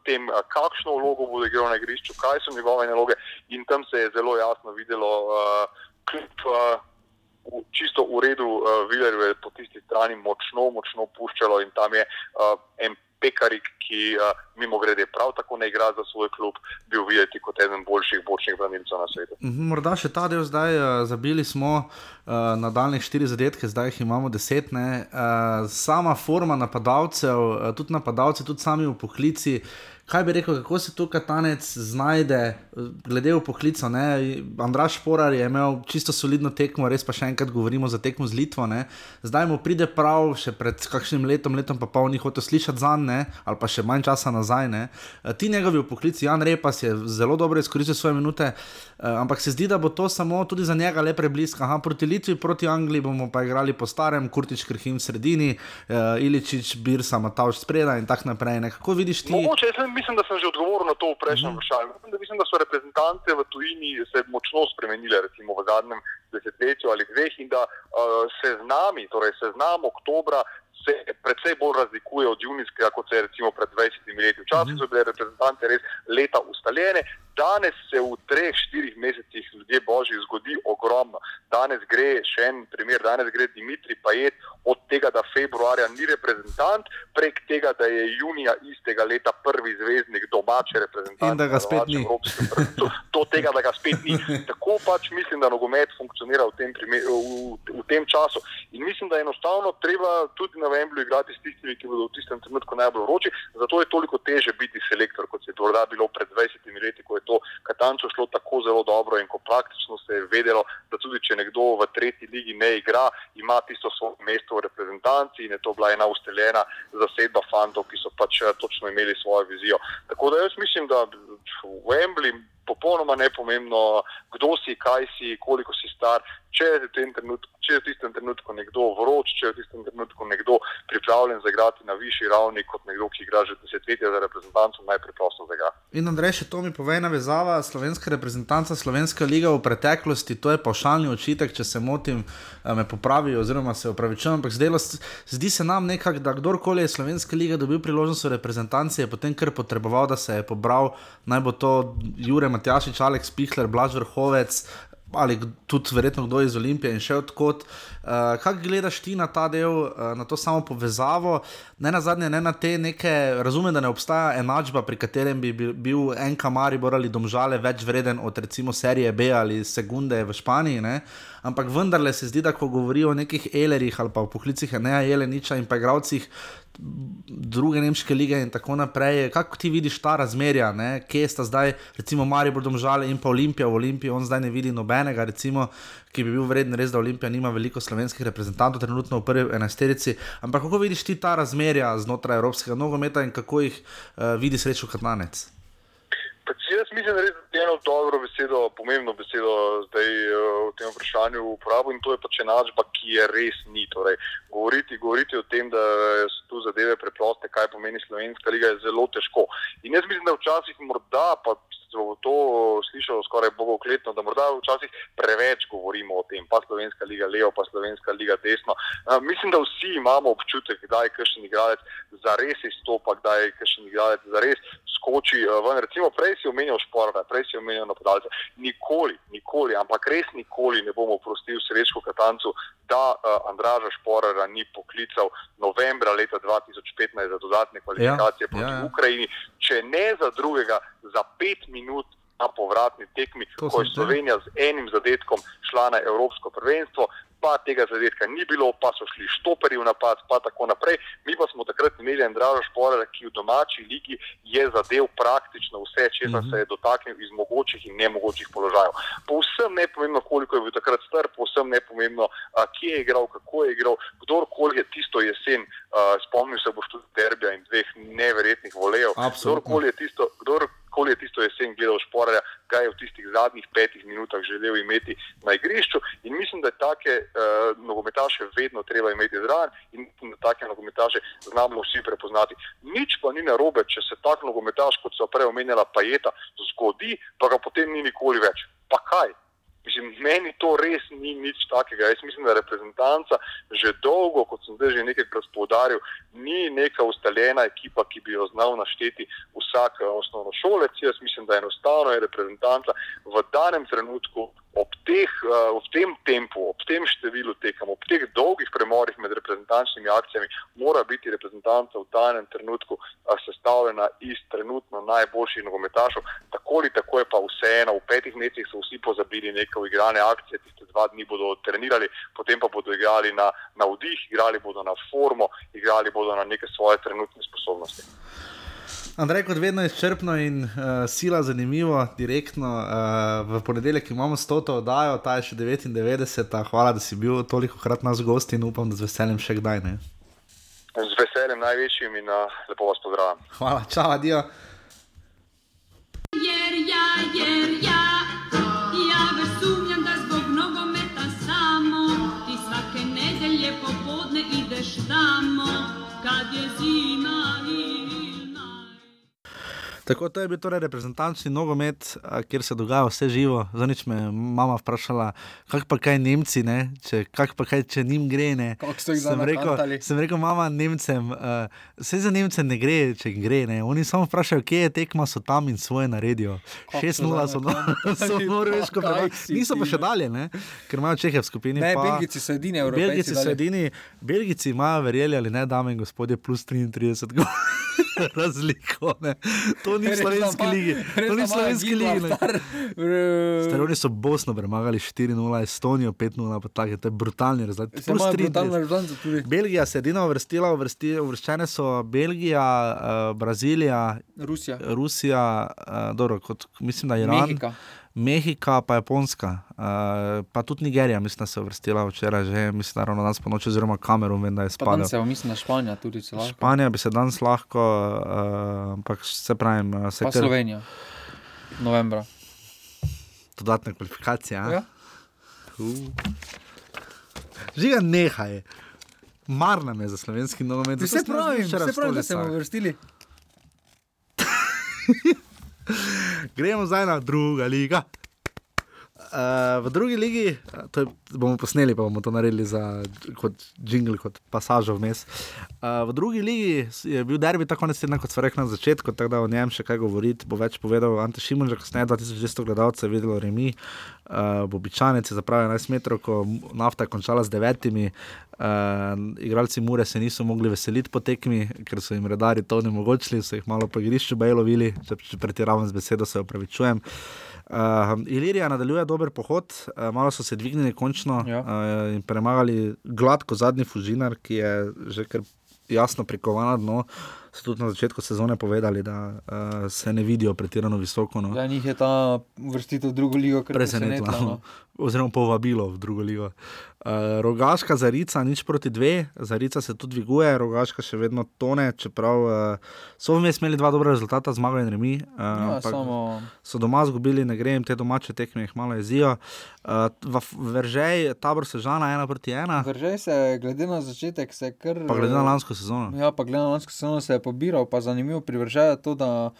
tem, kakšno vlogo bo igral na igrišču, kaj so njegove naloge. In tam se je zelo jasno videlo, uh, kljub. Uh, v, čisto v redu, uh, Vilerju je po tisti strani močno, močno puščalo in tam je uh, en pekarik, ki uh, mimo grede prav tako ne igra za svoj klub, bil videti kot eden boljših bočnih branilcev na svetu. Mhm, morda še ta del zdaj, uh, zabili smo uh, nadaljne štiri zadetke, zdaj jih imamo deset. Uh, sama forma napadalcev, uh, tudi napadalci, tudi sami v poklici. Kaj bi rekel, kako se tu katanec znajde, glede v poklicu? Andraš Porar je imel čisto solidno tekmo, res pa še enkrat govorimo za tekmo z Litvo. Ne? Zdaj mu pride prav, še pred kakšnim letom, letom pa pol ni hotel slišati za njega, ali pa še manj časa nazaj. Ne? Ti njegovi v poklicu, Jan Repas je zelo dobro izkoristil svoje minute, ampak se zdi, da bo to samo tudi za njega le prebliska. Aha, proti Litvi, proti Angliji bomo pa igrali po starem, Kurtič, Krhim v sredini, Iličič, Birsa, Matavš spredaj in tako naprej. Ne? Kako vidiš ti? Mogoče, mislim, da sem že odgovoril na to v prejšnjem Mhm. vprašanju. Mislim, da, mislim, da so reprezentance v tujini se močno spremenile, recimo v zadnjem desetletju ali dveh, in da uh, se z nami, torej se z nami oktobra. Se predvsej bolj razlikuje od junijskega, kot se je recimo pred 20 leti. Včasih so bile reprezentante res leta ustaljene, danes se v treh, štirih mesecih ljudje božji zgodi ogromno. Danes gre še en primer, danes gre Dimitri Pajet od tega, da februarja ni reprezentant, prek tega, da je junija istega leta prvi zvezdnik domače reprezentante. In da ga spet ni. Do, do tega, da ga spet ni. Tako pač mislim, da nogomet funkcionira v tem, primer, v, v tem času. In mislim, da je enostavno treba tudi na Vemblu igrati s tistimi, ki bodo v tistem trenutku najbolj vroči. Zato je toliko teže biti selektor, kot je morda bilo pred 20 leti, ko je to Katančo šlo tako zelo dobro in ko praktično se je vedelo, da tudi če nekdo v tretji ligi ne igra, ima tisto svoje mesto v reprezentanci in je to bila ena usteljena zasedba fantov, ki so pač eh, točno imeli svojo vizijo. Tako da jaz mislim, da v Wembley popolnoma nepomembno, kdo si, kaj si, koliko si star. Če je, trenutku, če je v tistem trenutku nekdo vroč, če je v tistem trenutku nekdo pripravljen zaigrati na višji ravni, kot nekdo, ki igra že desetletja za reprezentanco, najpreprosto zaigra. In Andrej, še to mi pove, navezava slovenska reprezentanca, slovenska liga v preteklosti, to je pašalni očitek, če se motim, me popravijo, oziroma se upravičujem. Ampak zdelo, zdi se nam nekako, da kdorkoli je slovenska liga dobil priložnost v reprezentanci, je potem kar potreboval, da se je pobral, naj bo to Jure Matjašič, Aleks Pihler, Blaž Vrhovec. Ali tudi, verjetno, kdo iz Olimpije in še odkot. Uh, kaj gledaš ti na ta del, uh, na to samo povezavo, ne na zadnje, ne na te neke, razumem, da ne obstaja enačba, pri katerem bi bil, bil en kamari, morali domžale več vreden od recimo serije B ali sekunde v Španiji. Ne? Ampak vendarle se zdi, da ko govorijo o nekih elerih ali pa o poklicih Neja Jeleniča in pa igravcih druge nemške lige in tako naprej. Kako ti vidiš ta razmerja, ne? kje sta zdaj, recimo, Maribor domžale in pa Olimpija v Olimpiji, on zdaj ne vidi nobenega, recimo, ki bi bil vreden res, da Olimpija nima veliko slovenskih reprezentantov, trenutno v prvi enajsterici. Ampak kako vidiš ti ta razmerja znotraj evropskega nogometa in kako jih uh, vidi srečo Katlanec? Pač jaz mislim, da eno dobro besedo, pomembno besedo zdaj v tem vprašanju uporabil in to je pač enačba, ki je res ni. Torej, govoriti, govoriti o tem, da so tu zadeve preproste, kaj pomeni slovenska liga, je zelo težko. In jaz mislim, da včasih morda pa. To slišal skoraj bogokletno, da morda včasih preveč govorimo o tem, pa slovenska liga levo, pa slovenska liga desno. Uh, mislim, da vsi imamo občutek, kdaj kakšen igralec zares izstopa, kdaj kakšen igralec zares skoči ven. Recimo, prej si omenjal športa, prej si omenjal napadalce. Nikoli, nikoli, ampak res nikoli ne bomo oprostili srečko Katancu, da uh, Andraža Šporara ni poklical novembra leta 2015 za dodatne kvalifikacije ja, proti ja, ja. Ukrajini, če ne za drugega, za pet minut na povratni tekmi, To ko je Slovenija z enim zadetkom šla na Evropsko prvenstvo. Pa tega zadetka ni bilo, pa so šli štoperi v napad, pa tako naprej. Mi pa smo takrat imeli Andraža Šporara, ki v domači ligi je zadev praktično vse, česar se je dotaknil iz mogočih in nemogočih položajev. Povsem nepomembno, koliko je bil takrat star, povsem nepomembno, a, kje je igral, kako je igral, kdorkoli je tisto jesen, a, spomnil se boš tudi derbija in dveh neverjetnih volejev. Kdorkoli je tisto, kdorkoli je tisto jesen gledal Šporarja, ga je v tistih zadnjih petih minutah želel imeti na igrišču in mislim, da take uh, nogometaše vedno treba imeti zraven in mislim, da take nogometaše znamo vsi prepoznati. Nič pa ni narobe, če se tak nogometaš, kot so prej omenjala Pajeta, zgodi, pa ga potem ni nikoli več. Pa kaj? Mislim, meni to res ni nič takega. Jaz mislim, da reprezentanca že dolgo, kot sem že nekajkrat poudaril, ni neka ustaljena ekipa, ki bi jo znal našteti vsak eh, osnovnošolec. Jaz mislim, da enostavno je reprezentanca v danem trenutku ob, teh, uh, v tem tempu, ob tem številu tekem, ob teh dolgih premorih med reprezentančnimi akcijami, mora biti reprezentanca v danem trenutku uh, sestavljena iz trenutno najboljših nogometašov. Tako ali tako je pa vseeno, v petih mesecih so vsi pozabili neke igrane akcije, tiste dva dni bodo trenirali, potem pa bodo igrali na, na vdih, igrali bodo na formo, igrali bodo na neke svoje trenutne sposobnosti. Andrej, kot vedno izčrpno in uh, sila zanimivo, direktno. Uh, v ponedeljek imamo 100 oddajo, ta je še 99. Hvala, da si bil toliko krat nas gost in upam, da z veseljem še kdaj. Ne? Z veseljem največjim in uh, lepo vas pozdravljam. Hvala, čau, adijo. Jer ja, jer ja, ja Tako to je bil torej reprezentančni nogomet, a, kjer se dogaja vse živo. Zanič me je mama vprašala, kak pa kaj Nemci, ne? če, kak pa kaj, če njim gre. Ne? Sem rekel, sem rekel, mama, Nemcem, uh, vse za Nemce ne gre, če jim gre. Ne? Oni samo vprašajo, kje je tekma, so tam in svoje naredijo. Kako 6-0 so no, norveško si Niso pa še dalje, ne? ker imajo Čehe v skupini. Ne, pa, Belgijci so edini Evropejci Belgijci so edini, Belgijci imajo, verjeli ali ne, dame in gospodje, plus 33 gol. Razliko, ne. To ni v slovenski ligi. res To ni v slovenski ligi. eh, Staroni so Bosno premagali 4-0, Estonijo 5-0, pa tako, to je brutalni rezultat. 33. brutalno rezultanco tudi. Belgija se je edina uvrstila, uvrsti, uvrščene so Belgija, uh, Brazilija, Rusija. Rusija, uh, dobro, kot, mislim, da Iran. Mehika. Mehika, pa Japonska, uh, pa tudi Nigerija, mislim, da se je uvrstila včeraj, že mislim, da ravno danes po noči, oziroma Kamerun, vem, da je danes se mislim, da Španija tudi celo. Španija bi se danes lahko, uh, ampak se pravim, uh, se Pa kar Slovenija. Novembra. dodatne kvalifikacije. a? Ja. Žiga, nehaj. Mar nam je za slovenski nogomet. Vse smo včeraj vse pravim, da bomo vrstili. Gremo zdaj na drugo ligo. Uh, v drugi ligi, eh, to je, bomo posneli, pa bomo to naredili za, kot jingle, kot pasažo vmes. Uh, v drugi ligi je bil derbi tako konec tedna, kot smo rekli na začetku, tako da o njem še kaj govoriti. Bo več povedal Ante Šimun, že kasneje 2200 gledalcev je videlo Remi, uh, Bobičanec je zapravil 11 metrov, ko nafta je končala z devetimi. Uh, igralci Mure se niso mogli veseliti po tekmi, ker so jim redari to onemogočili, so jih malo po igrišču bejlovili, če, če pretiravam z besedo, se opravičujem. Uh, Ilirija nadaljuje dober pohod, uh, malo so se dvignili končno Ja. uh, in premagali gladko zadnji fužinar, ki je že kar jasno prikovan dno. So tudi na začetku sezone povedali, da uh, se ne vidijo pretirano visoko. No. Ja, njih je ta vrstitev v drugo ligo kar Presenetilo, presenetila. no. No. oziroma povabilo v drugo ligo. Uh, rogaška zarica, nič proti dve, zarica se tudi dviguje, rogaška še vedno tone, čeprav uh, so vmes imeli dva dobra rezultata, zmago in remi. Uh, Ja, ampak samo so doma izgubili, ne gre jim te domače tekme, jih malo jezijo. Uh, v v Veržej, tabor Sežana, ena proti ena, Vržej se, glede na začetek, se je kar. pa glede na lansko sezono. Ja, pa glede na lansko sezono se je pobiral, pa zanimivo pri Vržeju je to, da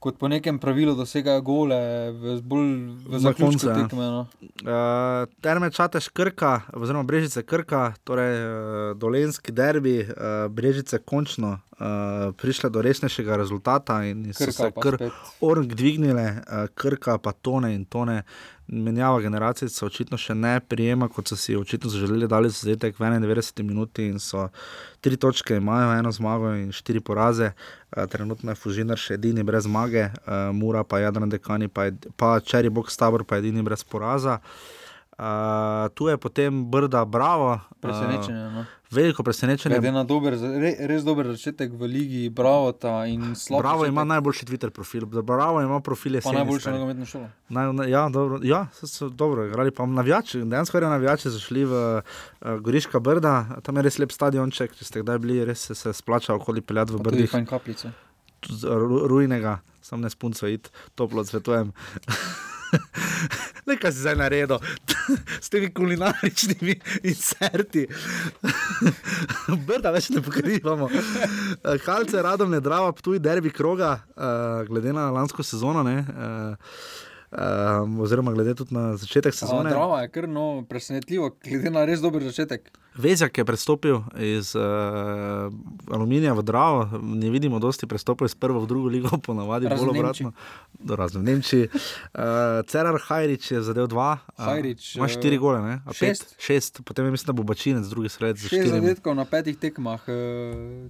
kot po nekem pravilu dosegajo gole, v, bolj v zaključku koncu, ja. tekme. No. Uh, terme čateš Krka, oziroma Brežice Krka, torej uh, dolenski derbi, uh, Brežice končno uh, prišle do resnejšega rezultata in so Krka se pa kar spet. org dvignile, uh, Krka pa tone in tone. Menjava generacij se očitno še ne prijema, kot so si očitno želeli, dali so zadetek v 91 minuti in so tri točke, imajo eno zmago in štiri poraze. Uh, trenutno je Fužinar še edini brez zmage, uh, Mura pa Jadran Dekani, pa, je- pa Čeri Box Tabor pa edini brez poraza. Uh, tu je potem Brda, bravo. Presenečenje. No. Uh, veliko presenečenje. Glede na dober, re, res dober začetek v ligi, bravo ta in slabo. Bravo ima najboljši Twitter profil, Bravo ima profil pa jeseni. najboljšo stari. nogometno šolo. Naj, na, ja, dobro, ja, so, so dobro igrali. Pa navijači, dejansko res navijači so šli v uh, Goriška Brda, tam je res lep stadionček, če ste kdaj bili, res se, se splača okoli peljati v Brdih. fajn kapljice. Ru- Rujnega, sam ne spunco id, toplo svetujem. Nekaj si zdaj naredil s temi kulinaričnimi inserti. Brda več ne pokrivamo. Eh, Kalce, radom ne drava, tuj derbi kroga, uh, glede na lansko sezono. Ne, uh, Um, oziroma, glede tudi na začetek sezone. Drava je kar no, presenetljivo, glede na res dober začetek. Vezjak je prestopil iz uh, Aluminija v Dravo, ne vidimo, dosti prestopil iz prve v drugo ligo, ponavadi bolj obratno. Razno v Nemčiji. Uh, Cerar Hajrič je zadev dva, Hajrič, ima štiri gole, ne? A šest. Pet, šest, potem je mislim, da bo Bačinec, drugi sred za Šest zadetkov na petih tekmah, uh,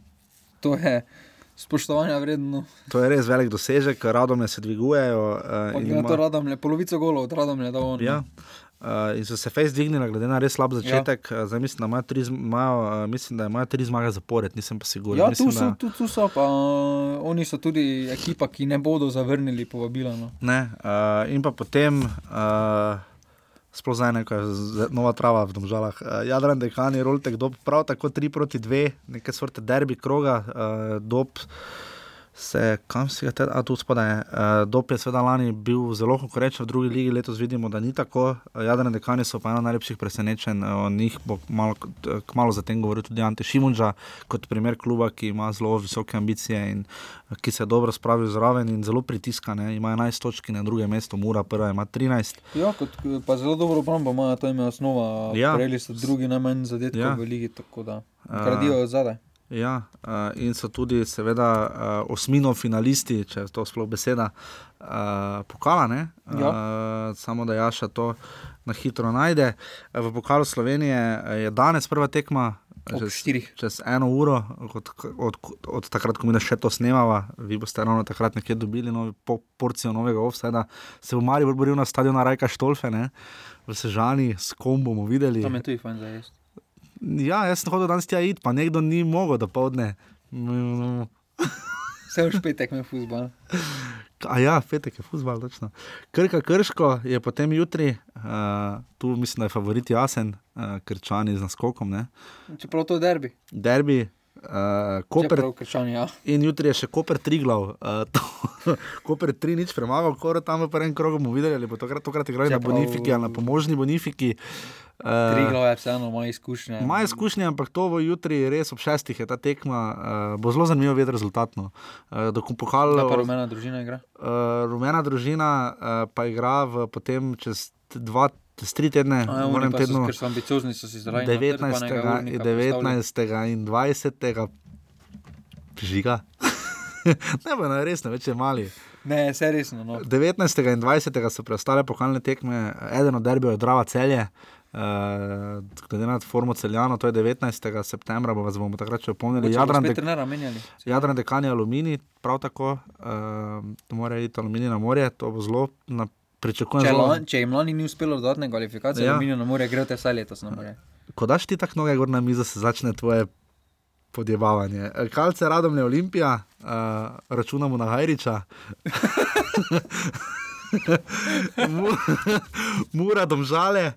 to je spoštovanja vredno. To je res velik dosežek, radome se dvigujejo. Uh, na to radom, polovico golov od radom je dal on. Ja. Uh, in so se fejs dvignili, glede na res slab začetek. Ja. Uh, zdaj mislim, da imajo tri, imajo, mislim, da imajo tri zmage zapored, nisem pa siguren. Ja, mislim, tu so, da, tu, tu so, pa uh, oni so tudi ekipa, ki ne bodo zavrnili povabila. No. ne, uh, in pa potem, uh, sploh zdaj neko je z- nova trava v domžalah. Uh, Jadran dekani, roltek, dob, prav tako 3 proti 2, neke sorte derbi kroga, uh, dob. Se, kam si ga teda, a tu spodaj, uh, Dop je seveda lani bil zelo konkurenčen v drugi ligi, letos vidimo, da ni tako. Jadrane dekani so pa eno najlepših presenečenj, o njih bo malo, kmalo zatem govoril tudi Ante Šimunča, kot primer kluba, ki ima zelo visoke ambicije in ki se je dobro spravil zraven in zelo pritiska. Ne. Ima 11 točk na drugem mestu, Mura prva ima 13. Ja, kot, pa zelo dobro obrambo ima, to je osnova. Ja. Prejeli so drugi najmanj zadetkov Ja. v ligi, tako da gradijo zadaj. Ja, uh, in so tudi, seveda, uh, osmino finalisti, če je to sploh beseda, uh, pokala. ne? Ja. Samo da Jaša to na hitro najde. V pokalu Slovenije je danes prva tekma. Čez-. Čez eno uro, od, od, od takrat, ko mi še to snemava, vi boste ravno takrat nekje dobili novi, po, porcijo novega offsajda. Se bo Marijo boril na stadionu Rajka Štolfe, ne? v Sežani, s kom bomo videli. Tam je tudi fajn za jesti. Ja, jaz sem hodil danes tja iti, pa nekdo ni mogel do povdne. Vse v špetek me fuzbal. A ja, petek je futbol, točno. Krka Krško je potem jutri, uh, tu mislim, da je favorit jasen, uh, krčani z naskokom, ne? Čeprav to je derbi. derbi. Uh, Koper, krščani, ja. in jutri je še Koper Triglav. Uh, to, Koper 3 nič premagal, koro tam v prvem krogu bomo videli, ali bo tokrat, tokrat igrali na Bonifiki ali na pomožni Bonifiki. Uh, Triglav je vseeno moja izkušnja. Moje izkušnje, ampak to bo jutri, res ob šestih je ta tekma, uh, bo zelo zanimivo videti rezultatno. Uh, do pokala. Da pa rumena družina igra. uh, rumena družina uh, pa igra v, potem čez dva, čez tri tedne, A, pa so, tednu, ker so ambiciozni, so si zaradi 19. 19. in 20. žiga. ne na resno, več je mali. Ne, se resno. No. 19. in 20. so preostale pokalne tekme, eden od derbijo je Drava celje. Uh, glede na formo celjano, to je 19. septembra, bo vas bomo takrat še opomnili. Jadran, menjali. Jadran dekani aluminij, prav tako, uh, mora iti aluminij na morje, to bo zelo na, pričakujem. Če, lon, če jim lani ni uspelo dodatne kvalifikacije, ja. Minijo ne more, grete vsaj letos ne more. Ko daš ti tako noge gor na mizo, se začne tvoje podjevavanje. Kalce radom le Olimpija, uh, računamo na Hajriča. Mura domžale.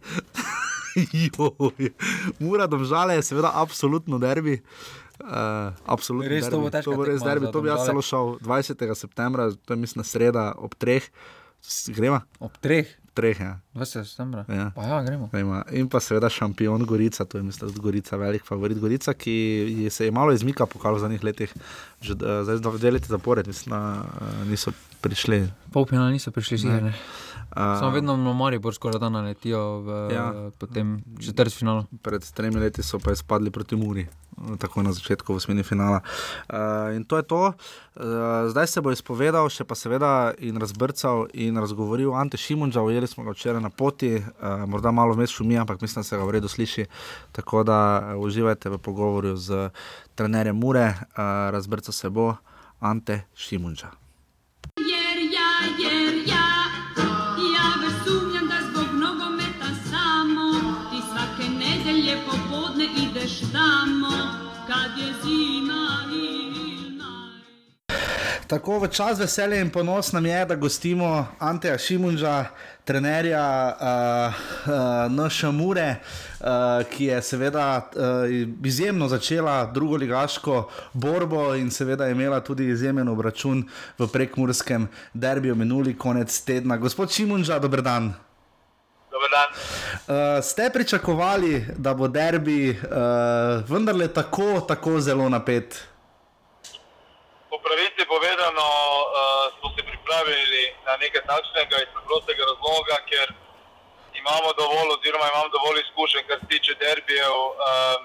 Joj. Mura domžale je seveda absolutno derbi. Uh, absolutno. Res derbi. to bo težko. To bo res derbi, to bi jaz celo šel 20. septembra, to je mislim sreda ob 3. Greva? Ob treh, Treh, ja. 20 septembra. Ja. Pa ja, gremo. Ima. In pa seveda šampion Gorica, to je mislim, Gorica, velik favorit Gorica, ki se je malo izmika pokal v zadnjih letih, že eh, zdaj dve leti zapored, mislim, da eh, niso prišli. Polfinale niso prišli zigane. Uh, Samo vedno na Maribor skoraj da naletijo v Ja. potem četrtfinalu. Pred tremi leti so pa izpadli proti Muri, tako na začetku, v osmini finala. Uh, in to je to. Uh, zdaj se bo izpovedal, še pa seveda in razbrcal in razgovoril Ante Šimunča, ujeli smo ga včeraj na poti, uh, morda malo vmes šumi, ampak mislim, da se ga v redu sliši. Tako da uh, uživajte v pogovoru z trenerjem Mure, uh, razbrcal se bo Ante Šimunča. Tako v čas veselja in ponos nam je, da gostimo Anteja Šimunža, trenerja uh, uh, naše Mure, uh, ki je seveda uh, izjemno začela drugo ligaško borbo in seveda imela tudi izjemen obračun v prekmurskem derbiju minuli konec tedna. Gospod Šimunža, dober dan. Dober dan. Uh, ste pričakovali, da bo derbi uh, vendarle tako, tako zelo napet? Povedano, uh, smo se pripravili na nekaj takšnega iz prostega razloga, ker imamo dovolj, oziroma imam dovolj izkušenj, kar se tiče derbijev. Um,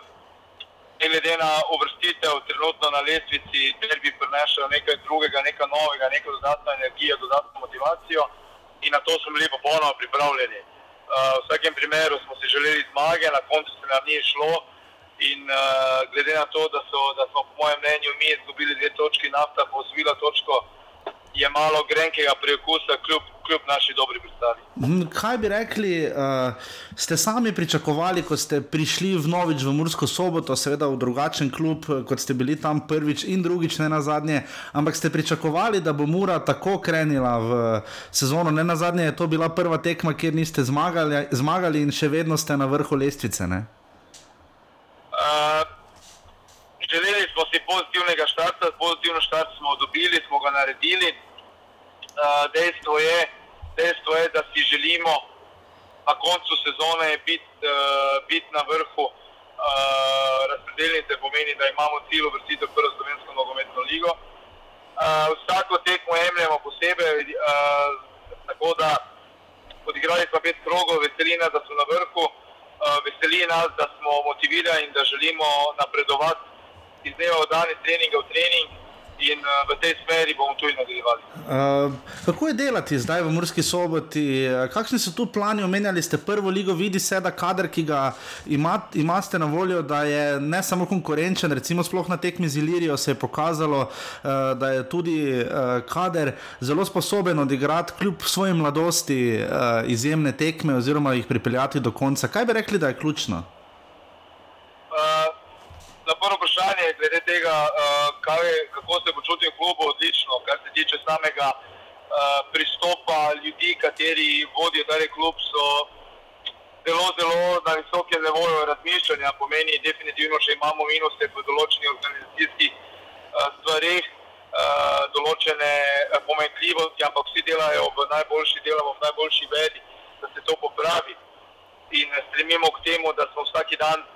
ne glede na uvrstitev, trenutno na lestvici, derbi prinašajo nekaj drugega, nekaj novega, neko dodatno energijo, dodatno motivacijo in na to smo bili popolnoma pripravljeni. Uh, v vsakem primeru smo si želeli zmage, na koncu se nam ni šlo. In uh, glede na to, da, so, da smo, po mojem mnenju, mi izgubili dve točki, nafta pa osvila točko, je malo grenkega preokusa, kljub, kljub naši dobri predstavi. Mhm, Kaj bi rekli, uh, ste sami pričakovali, ko ste prišli v Novič v Mursko soboto, seveda v drugačen klub, kot ste bili tam prvič in drugič, ne na zadnje, ampak ste pričakovali, da bo Mura tako krenila v sezono, ne na zadnje je to bila prva tekma, kjer niste zmagali, zmagali in še vedno ste na vrhu lestvice. Ne? Uh, želeli smo si pozitivnega štarta, pozitivno štart smo dobili, smo ga naredili. Uh, dejstvo, je, dejstvo je, da si želimo na koncu sezone biti uh, bit na vrhu uh, razpredelnice, pomeni, da imamo cilj uvrstitev v prvo slovensko nogometno ligo. Uh, vsako tekmo jemljemo posebej, uh, tako da odigrali smo pet krogov, veseli nas, da smo na vrhu. Uh, veseli nas, da smo motivirani in da želimo napredovati iz dneva v dan, iz treninga v trening in uh, v tej smeri bomo tudi nadaljevali. Uh, kako je delati zdaj v Murski soboti? Eh, Kakšni so tu plani? Omenjali ste prvo ligo, vidi se, da kader, ki ga ima, imate na voljo, da je ne samo konkurenčen, recimo sploh na tekmi z Ilirijo se je pokazalo, uh, da je tudi uh, kader zelo sposoben odigrati kljub svoji mladosti uh, izjemne tekme oziroma jih pripeljati do konca. Kaj bi rekli, da je ključno? Na prvo vprašanje, glede tega, uh, kaj, kako se počutim v klubu, odlično. Kar se tiče samega uh, pristopa ljudi, kateri vodijo ta klub, so zelo, zelo na visokem nivoju razmišljanja. Pomeni, definitivno, če imamo minuse v določenih organizacijskih uh, stvareh, uh, določene pomenljivosti, ampak vsi delajo v najboljši, delamo v najboljši veri, da se to popravi. In stremimo k temu, da smo vsak dan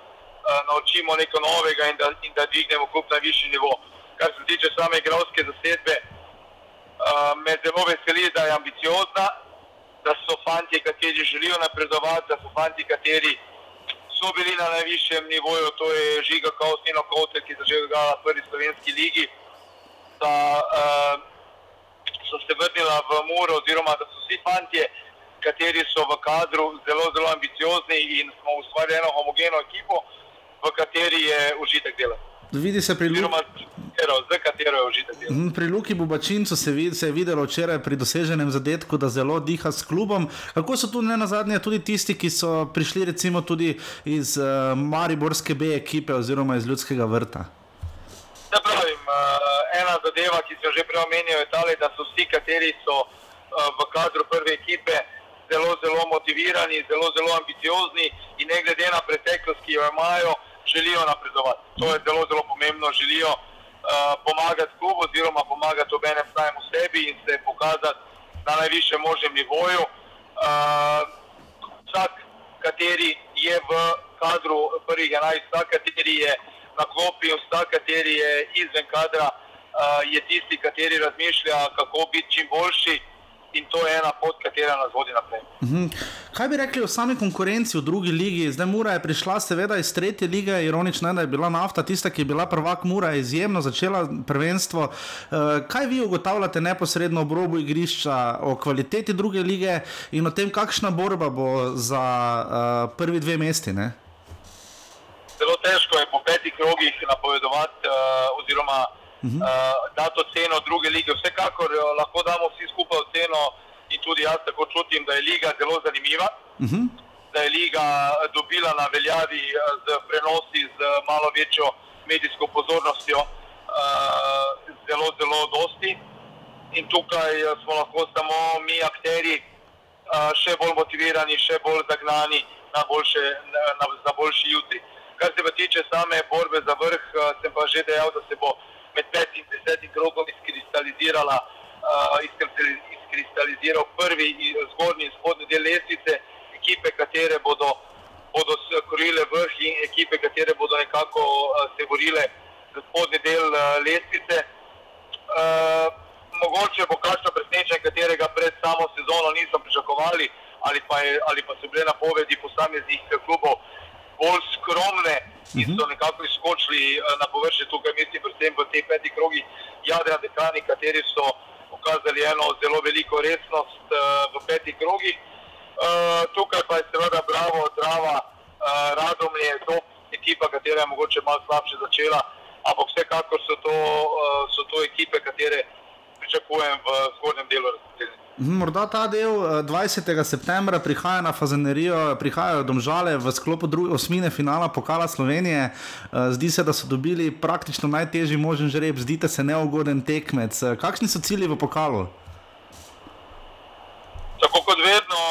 naučimo nekaj novega in da, in da dvignemo klub na višji nivo. Kar se tiče same igralske zasedbe, uh, me zelo veseli, da je ambiciozna, da so fanti, kateri želijo napredovati, da so fanti, kateri so bili na najvišjem nivoju, to je Žiga Kaustino Kote, ki je zažegal v prvi slovenski ligi, da uh, so se vrnila v Muro, oziroma da so vsi fantje, kateri so v kadru zelo, zelo ambiciozni in smo ustvarili eno homogeno ekipo, v kateri je užitek delati. Vidi se pri Luki. Oziroma, katero- je užitek delati. Mhm, Pri Luki Bubačincu se, vid, se je videlo včeraj pri doseženem zadetku, da zelo diha s klubom. Kako so tu ne na zadnje tudi tisti, ki so prišli recimo tudi iz uh, Mariborske B ekipe oziroma iz Ljudskega vrta? Da pravim, uh, ena zadeva, ki sem že prej omenil, je ta, da so vsi, kateri so uh, v kadru prve ekipe, zelo, zelo motivirani, zelo, zelo ambiciozni in ne glede na preteklost, ki jo imajo, želijo napredovati. To je zelo, zelo pomembno. Želijo uh, pomagati klubu, oziroma pomagati obenem samemu sebi in se pokazati na najvišjem možnem nivoju. Uh, vsak, kateri je v kadru prvih 11, vsak, kateri je na klopi, vsak, kateri je izven kadra, uh, je tisti, kateri razmišlja, kako biti čim boljši. In to je ena pot, katera nas vodi naprej. Mhm. Kaj bi rekli o sami konkurenci v drugi ligi? Zdaj Mura je prišla seveda iz tretje lige, ironično je, da je bila nafta tista, ki je bila prvak Mura, je izjemno začela prvenstvo. Eh, Kaj vi ugotavljate neposredno ob robu igrišča o kvaliteti druge lige in o tem, kakšna borba bo za uh, prvi dve mesti? Ne? Zelo težko je po petih krogih napovedovati, uh, oziroma uh, dati oceno druge lige. Vsekakor uh, lahko damo vsi skupaj oceno, in tudi jaz tako čutim, da je liga zelo zanimiva. Mhm. da je liga dobila na veljavi eh, z prenosi, z malo večjo medijsko pozornostjo, eh, zelo, zelo dosti. In tukaj eh, smo lahko samo mi, akteri, eh, še bolj motivirani, še bolj zagnani na, boljše, na, na, boljši jutri. Kar se pa tiče same borbe za vrh, eh, sem pa že dejal, da se bo med petim in desetim krogom izkristalizirala, uh, izkristaliziral prvi i- zgornji in spodnji del lestvice, ekipe, katere bodo, bodo krojile vrh in ekipe, katere bodo nekako uh, se borile za spodnji del uh, lestvice. Uh, mogoče bo kakšno presenečenje, katerega pred samo sezono nismo pričakovali, ali pa, je, ali pa so bile napovedi posameznih klubov bolj skromne in so nekako izskočili eh, na površje tukaj, mislim, predvsem v teh petih krogih Jadra Dekani, kateri so pokazali eno zelo veliko resnost eh, v petih krogih. Eh, tukaj pa je seveda Bravo, Drava, eh, Radomlje, to ekipa, katera je mogoče malo slabše začela, ampak vsekakor so to, so to ekipe, katere pričakujem v zgornjem delu razpredelnice. Morda ta del eh, 20. septembra prihaja na Fazenerijo, prihajajo domžale v sklopu osmine finala Pokala Slovenije. Eh, Zdi se, da so dobili praktično najtežji možen žreb, zdite se neugoden tekmec. Eh, Kakšni so cilji v pokalu? Tako kot vedno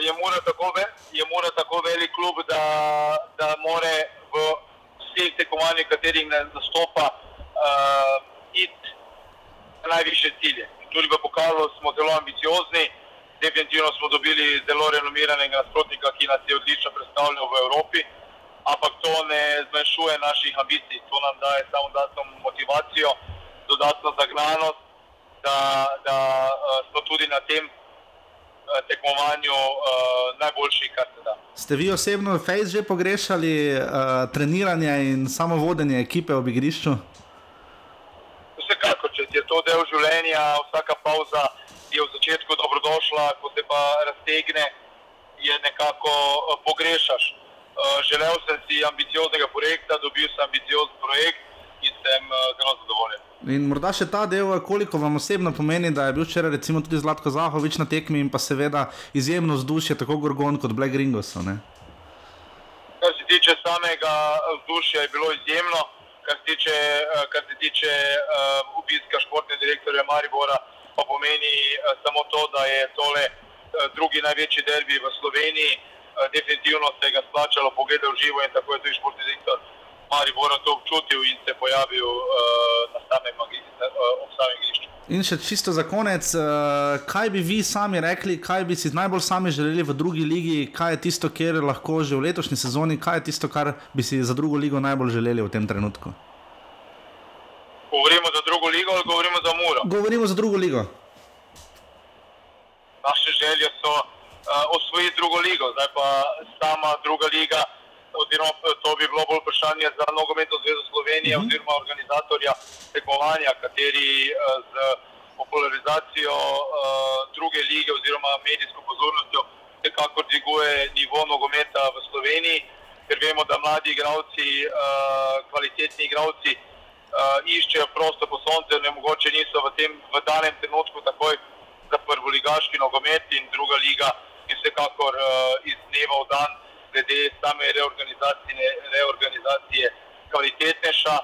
je Mura tako, je Mura tako velik klub, da, da more v vseh tekmovanjih, katerih ne nastopa, uh, iti na najviše cilje. Tudi v pokalu smo zelo ambiciozni, definitivno smo dobili zelo renomiranega nasprotnika, ki nas je odlično predstavljal v Evropi, ampak to ne zmanjšuje naših ambicij, to nam daje samo dodatno motivacijo, dodatno zagnanost, da, da uh, smo tudi na tem eh, tekmovanju uh, najboljši, kar se da. Ste vi osebno Fejs že pogrešali uh, treniranje in samo vodenje ekipe ob igrišču? Vsekakor, če je to del življenja, vsaka pauza je v začetku dobrodošla, ko se pa raztegne, je nekako eh, pogrešaš. Eh, Želel sem si ambicioznega projekta, dobil sem ambiciozen projekt in sem eh, zelo zadovoljen. In morda še ta del, koliko vam osebno pomeni, da je bil včeraj recimo tudi Zlatko Zahovič na tekmi in pa seveda izjemno vzdušje, tako Gorgon kot Black Ringosov. ne? Kar se tiče samega vzdušja, je bilo izjemno. Kar se tiče, eh, kar se tiče uh, obiska športne direktorja Maribora, pa pomeni uh, samo to, da je tole uh, drugi največji derbi v Sloveniji. Uh, definitivno se ga splačalo pogledati v živo in tako je tudi športni direktor Maribora to občutil in se pojavil uh, na samem, uh, samem igrišču. In še čisto za konec, uh, kaj bi vi sami rekli, kaj bi si najbolj sami želeli v drugi ligi, kaj je tisto, kjer lahko že v letošnji sezoni, kaj je tisto, kar bi si za drugo ligo najbolj želeli v tem trenutku? Govorimo za drugo ligo ali govorimo za Muro? Govorimo za drugo ligo. naše želje so uh, osvojiti drugo ligo, zdaj pa sama druga liga, oziroma eh, to bi bilo bolj vprašanje za nogometno zvezo Slovenije mm -hmm. oziroma organizatorja tekmovanja, kateri uh, z popularizacijo uh, druge lige oziroma medijsko pozornostjo nekako dviguje nivo nogometa v Sloveniji, ker vemo, da mladi igralci, uh, kvalitetni igralci uh, iščejo prosto po soncu, ne mogoče niso v tem v danem trenutku takoj za prvoligaški nogomet in druga liga je vsekakor iz dneva v dan, glede same reorganizacije, reorganizacije kvalitetnejša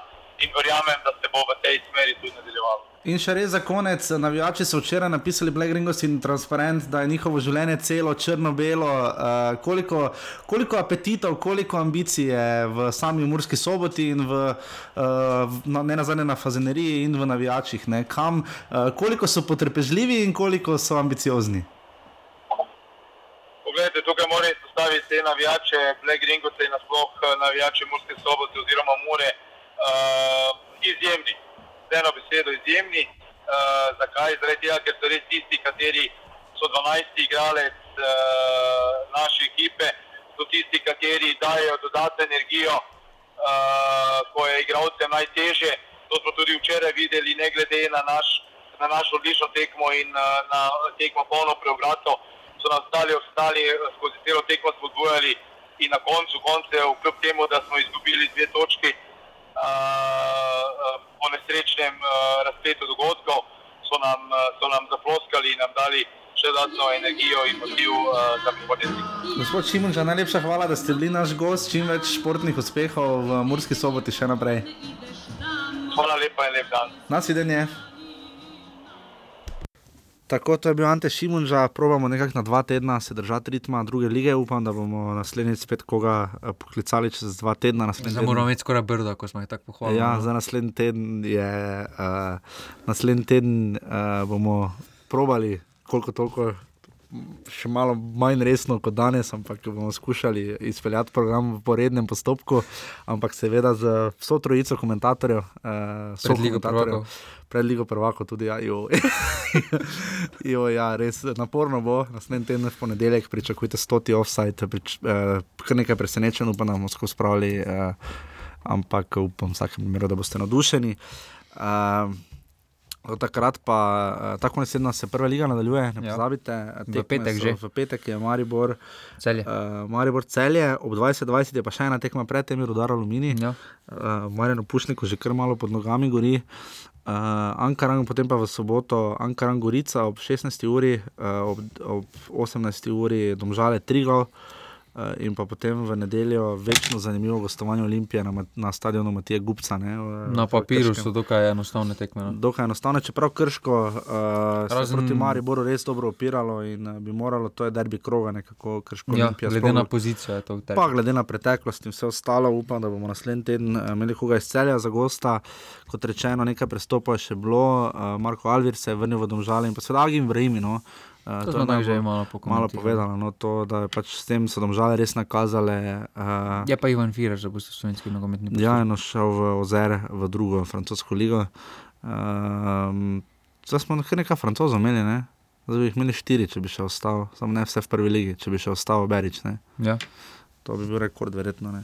in verjamem, da se bo v tej smeri tudi nadaljevalo. In še res za konec, navijači so včeraj napisali Black Ringos in Transparent, da je njihovo življenje celo črno-belo. Uh, koliko, koliko apetitov, koliko ambicij je v sami Murski soboti in v, uh, na, ne nazadnje na fazeneriji in v navijačih. Ne? Kam, uh, koliko so potrpežljivi in koliko so ambiciozni. Poglejte, tukaj moram izpostaviti te navijače, Black Ringote in nasploh eh, navijače Murske sobote oziroma Mure, uh, izjemni. Z eno besedo izjemni. Uh, zakaj? Zaradi tega, ker so res tisti, kateri so 12 igralec uh, naše ekipe, so tisti, kateri dajo dodatno energijo, uh, ko je igralcem najteže. To smo tudi včeraj videli, ne glede na naš na našo odlično tekmo in uh, na tekmo polno preobrato, so nas ostali, ostali eh, skozi celo tekmo spodbujali in na koncu koncev, kljub temu, da smo izgubili dve točki uh, po nesrečnem uh, razpletu dogodkov, so nam, so nam zaploskali in nam dali še dodatno energijo in motiv uh, za prihodnje tekme. Gospod Šimunča, najlepša hvala, da ste bili naš gost. Čim več športnih uspehov v Murski soboti še naprej. Hvala lepa in lep dan. Nasvidenje. Tako, to je bil Ante Šimunža, probamo nekako na dva tedna se držati ritma druge lige. Upam, da bomo naslednjič spet koga eh, poklicali čez dva tedna. Zdaj moramo imeti skoraj brdo, ko smo jih tako pohvalili. Ja, no. za naslednji teden, je, uh, naslednji teden uh, bomo probali, koliko toliko še malo manj resno kot danes, ampak bomo skušali izpeljati program po rednem postopku, ampak seveda z vso trojico komentatorjev, uh, Pred Ligo prvakov. Pred Ligo prvako tudi, ja, jo. jo, ja, res naporno bo. Naslednji teden v ponedeljek pričakujte stoti offside, prič, uh, kar nekaj presenečenj, upam, da bomo skozi spravili, uh, ampak upam v vsakem primeru, da boste navdušeni. Od takrat pa, uh, tako nesedno se prva liga nadaljuje, ne Ja. pozabite. V tekme petek so-. V petek je Maribor, Celje. uh, Maribor celje, ob 2020 je pa še ena tekma pred tem, rodar Alumini. Ja. Uh, Marjano Pušniku že kar malo pod nogami gori. Uh, Ankaran, potem pa v soboto Ankaran Gorica ob 16. uri, uh, ob, ob 18. uri Domžale Trigo. Uh, in pa potem v nedeljo večno zanimivo gostovanje Olimpije na, na stadionu Matija Gupca. Ne, v, Na v Krškem. so dokaj enostavne tekme. No. Dokaj enostavno, čeprav Krško uh, se Razen- proti Mariboru res dobro opiralo in uh, bi moralo, to je derbi kroga, nekako Krško Ja, Olimpija. glede sploh na v- pozicijo je to Pa težko. glede na preteklost in vse ostalo, upam, da bomo naslednji teden eh, imeli koga iz celja za gosta. Kot rečeno, nekaj prestopov je še bilo, uh, Marko Alvir se je vrnil v Domžale in pa seveda Agim Vrimi. Uh, To smo najbolj- že malo malo povedano, no, to, da je pač s tem so Domžale res nakazale. Uh, Je pa Ivan Firer, da boste slovenski nogometni Ja, eno šel v Ozer, v drugo francosko ligo. Um, zdaj smo kar nekaj francozov imeli, ne? zdaj bi jih imeli štiri, če bi še ostal, samo ne vse v prvi ligi, če bi še ostal Berič. Ne? Ja, To bi bil rekord, verjetno. Ne?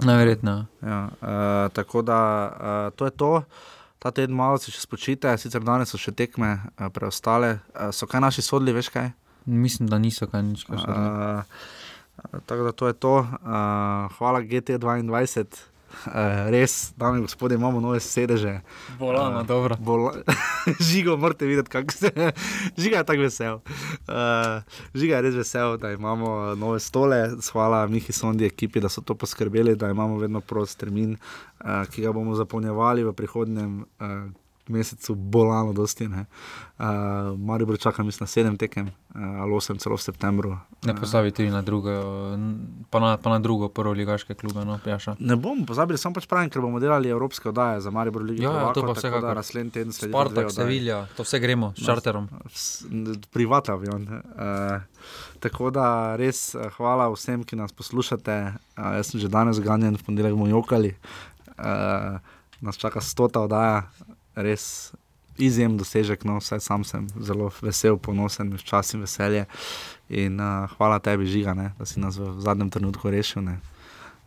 najverjetno. Ja, uh, tako da uh, to je to. Ta teden malo se še spočite, sicer danes so še tekme uh, preostale. Uh, so kaj naši sodli, veš kaj? Mislim, da niso kaj nič. kaj. Uh, tako da to je to. Uh, hvala GT22. Uh, res, dame in gospodje, imamo nove sedeže. Bolano, dobro. Bola... Žigo, morate videti, kako se. Žiga je tako vesel. Uh, žiga je res vesel, da imamo nove stole. Hvala Mihi Sondi ekipi, da so to poskrbeli, da imamo vedno prost termin, uh, ki ga bomo zapolnjevali v prihodnjem uh, mesecu, bolano, dosti. Ne. Uh, Maribor čaka, mislim, na sedem tekem, uh, ali osem celo v septembru. Ne postavi tudi na drugo, pa na, pa na drugo prvo ligaške klube, no, Pjaša. Ne bomo pozabili, samo pač pravim, ker bomo delali evropske oddaje za Maribor Ligo. Ja, ja, to pa tako vsekakor. da Naslednji teden sledi Spartak, Sevilla, to vse gremo s čarterom. Privat avion. Uh, tako da res uh, hvala vsem, ki nas poslušate. Uh, jaz sem že danes ganjen, v ponedeljek bomo jokali. Uh, nas čaka stota oddaja, res izjemen dosežek. No, vsaj sam sem zelo vesel, ponosen, včasih veselje. In uh, hvala tebi, Žiga, ne, da si nas v, zadnjem trenutku rešil. Ne.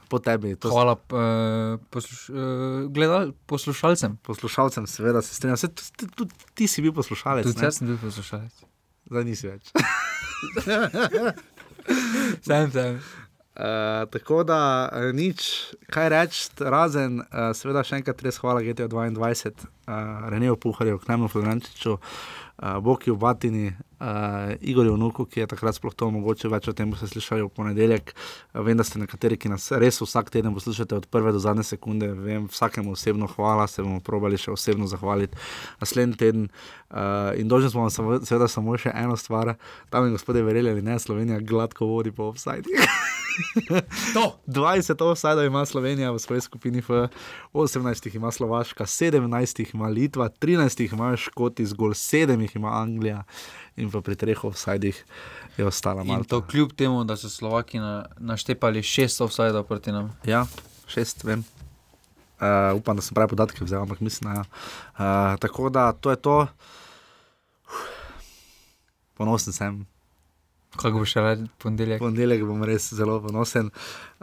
Po tebi. to Hvala uh, posluš, uh, gledal, poslušalcem. Poslušalcem, seveda se strinjam. Saj Tudi, tudi, ti si bil poslušalec. Tudi jaz sem bil poslušalec. Zdaj nisi več. Sem, sem. Uh, tako da uh, nič, kaj reči, razen, uh, seveda, še enkrat res hvala GTO 22, uh, Renejo Puharju, Knemlu Florentiču, uh, Boki v Batini, uh, Igorju Vnuku, ki je takrat sploh to omogočil, več o tem boste slišali v ponedeljek. Uh, vem, da ste nekateri, ki nas res vsak teden poslušate od prve do zadnje sekunde, vem, vsakemu osebno hvala, se bomo probali še osebno zahvaliti naslednji teden. Uh, in dolžni smo vam samo- seveda samo še eno stvar, tam in gospodje verjeli ali ne, Slovenija gladko vodi po. To. 20 offside ima Slovenija v svoji skupini, F, 18 jih ima Slovaška, 17 jih ima Litva, 13 jih ima Škoti, zgolj 7 jih ima Anglija in pa pri treh offsidih je ostala Malta. to kljub temu, da so Slovaki na, naštepali šest offsajdov proti nam. Ja, šest, vem. Uh, upam, da sem pravi podatke vzel, ampak mislim, da. Uh, tako da to je to. Uf. Ponosen sem. Kako bo še reči ponedeljek? Ponedeljek bom res zelo ponosen.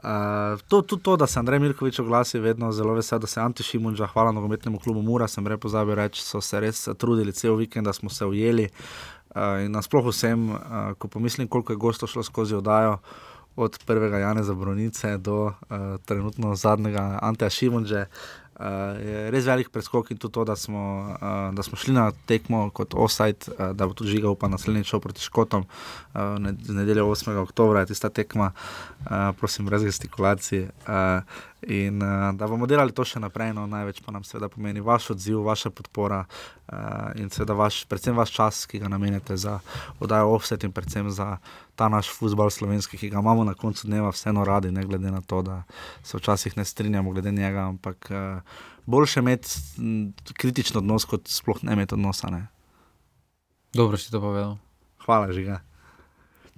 Uh, to, tudi to, da se Andrej Mirkovič oglasi, vedno zelo vesel, da se Anti Šimunča, hvala nogometnemu klubu Mura, sem prej pozabil reči, so se res trudili cel vikend, da smo se ujeli. Uh, in nasploh vsem, uh, ko pomislim, koliko je gostov šlo skozi oddajo, od prvega Janeza Brunice do uh, trenutno zadnjega Anteja Šimunča. Uh, je res velik preskok in tudi to, da smo, uh, da smo šli na tekmo kot offside, uh, da bo tudi žiga upa naslednjič šel proti Škotom. Uh, ne, nedeljo 8. oktobra je tista tekma, uh, prosim, brez gestikulacij. Uh, in uh, da bomo delali to še naprej, no največ pa nam seveda pomeni vaš odziv, vaša podpora uh, in seveda vaš, predvsem vaš čas, ki ga namenjate za oddajo offset in predvsem za ta naš futbol slovenski, ki ga imamo na koncu dneva vseeno radi, ne glede na to, da se včasih ne strinjamo glede njega, ampak uh, boljše imeti kritičen odnos, kot sploh ne imeti odnosa. Ne? Dobro si to povedal. Hvala, žiga.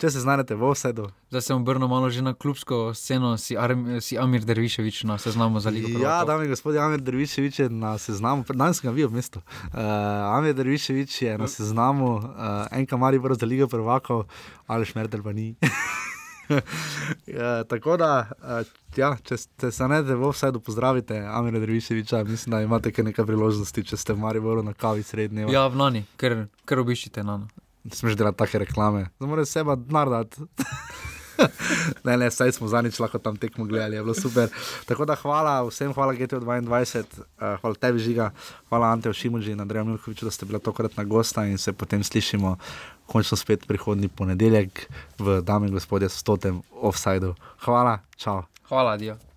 Če se znajdete v offsetu. Zdaj sem obrnil malo že na klubsko sceno, si, Arm, si Amir Derviševič na seznamu za Ligo. Ja, prvakov. dame in gospodje, Amir Derviševič je na seznamu, danes sem ga videl v mestu. Uh, Amir Derviševič je na seznamu, uh, enka mari prvo za Ligo prvakov, ali šmertel pa ni. Ja, tako da, ja, če ste se ne v offsetu, pozdravite Amira Derviševiča. Mislim, da imate kar nekaj priložnosti, če ste v Mariboru na kavi srednje. Ja, v Nani, ker, ker obiščite Nano. Smeš delati take reklame, zdaj moraš seba narediti. ne, ne, saj smo zadnjič lahko tam tekmo gledali, je bilo super. Tako da hvala vsem, hvala GTO22, uh, hvala tebi, Žiga, hvala Ante Šimuži in Andreju Milkoviču, da ste bila tokrat na gosta in se potem slišimo končno spet prihodnji ponedeljek v Dame in gospodje stotem offside. Hvala, čau. Hvala, Dio.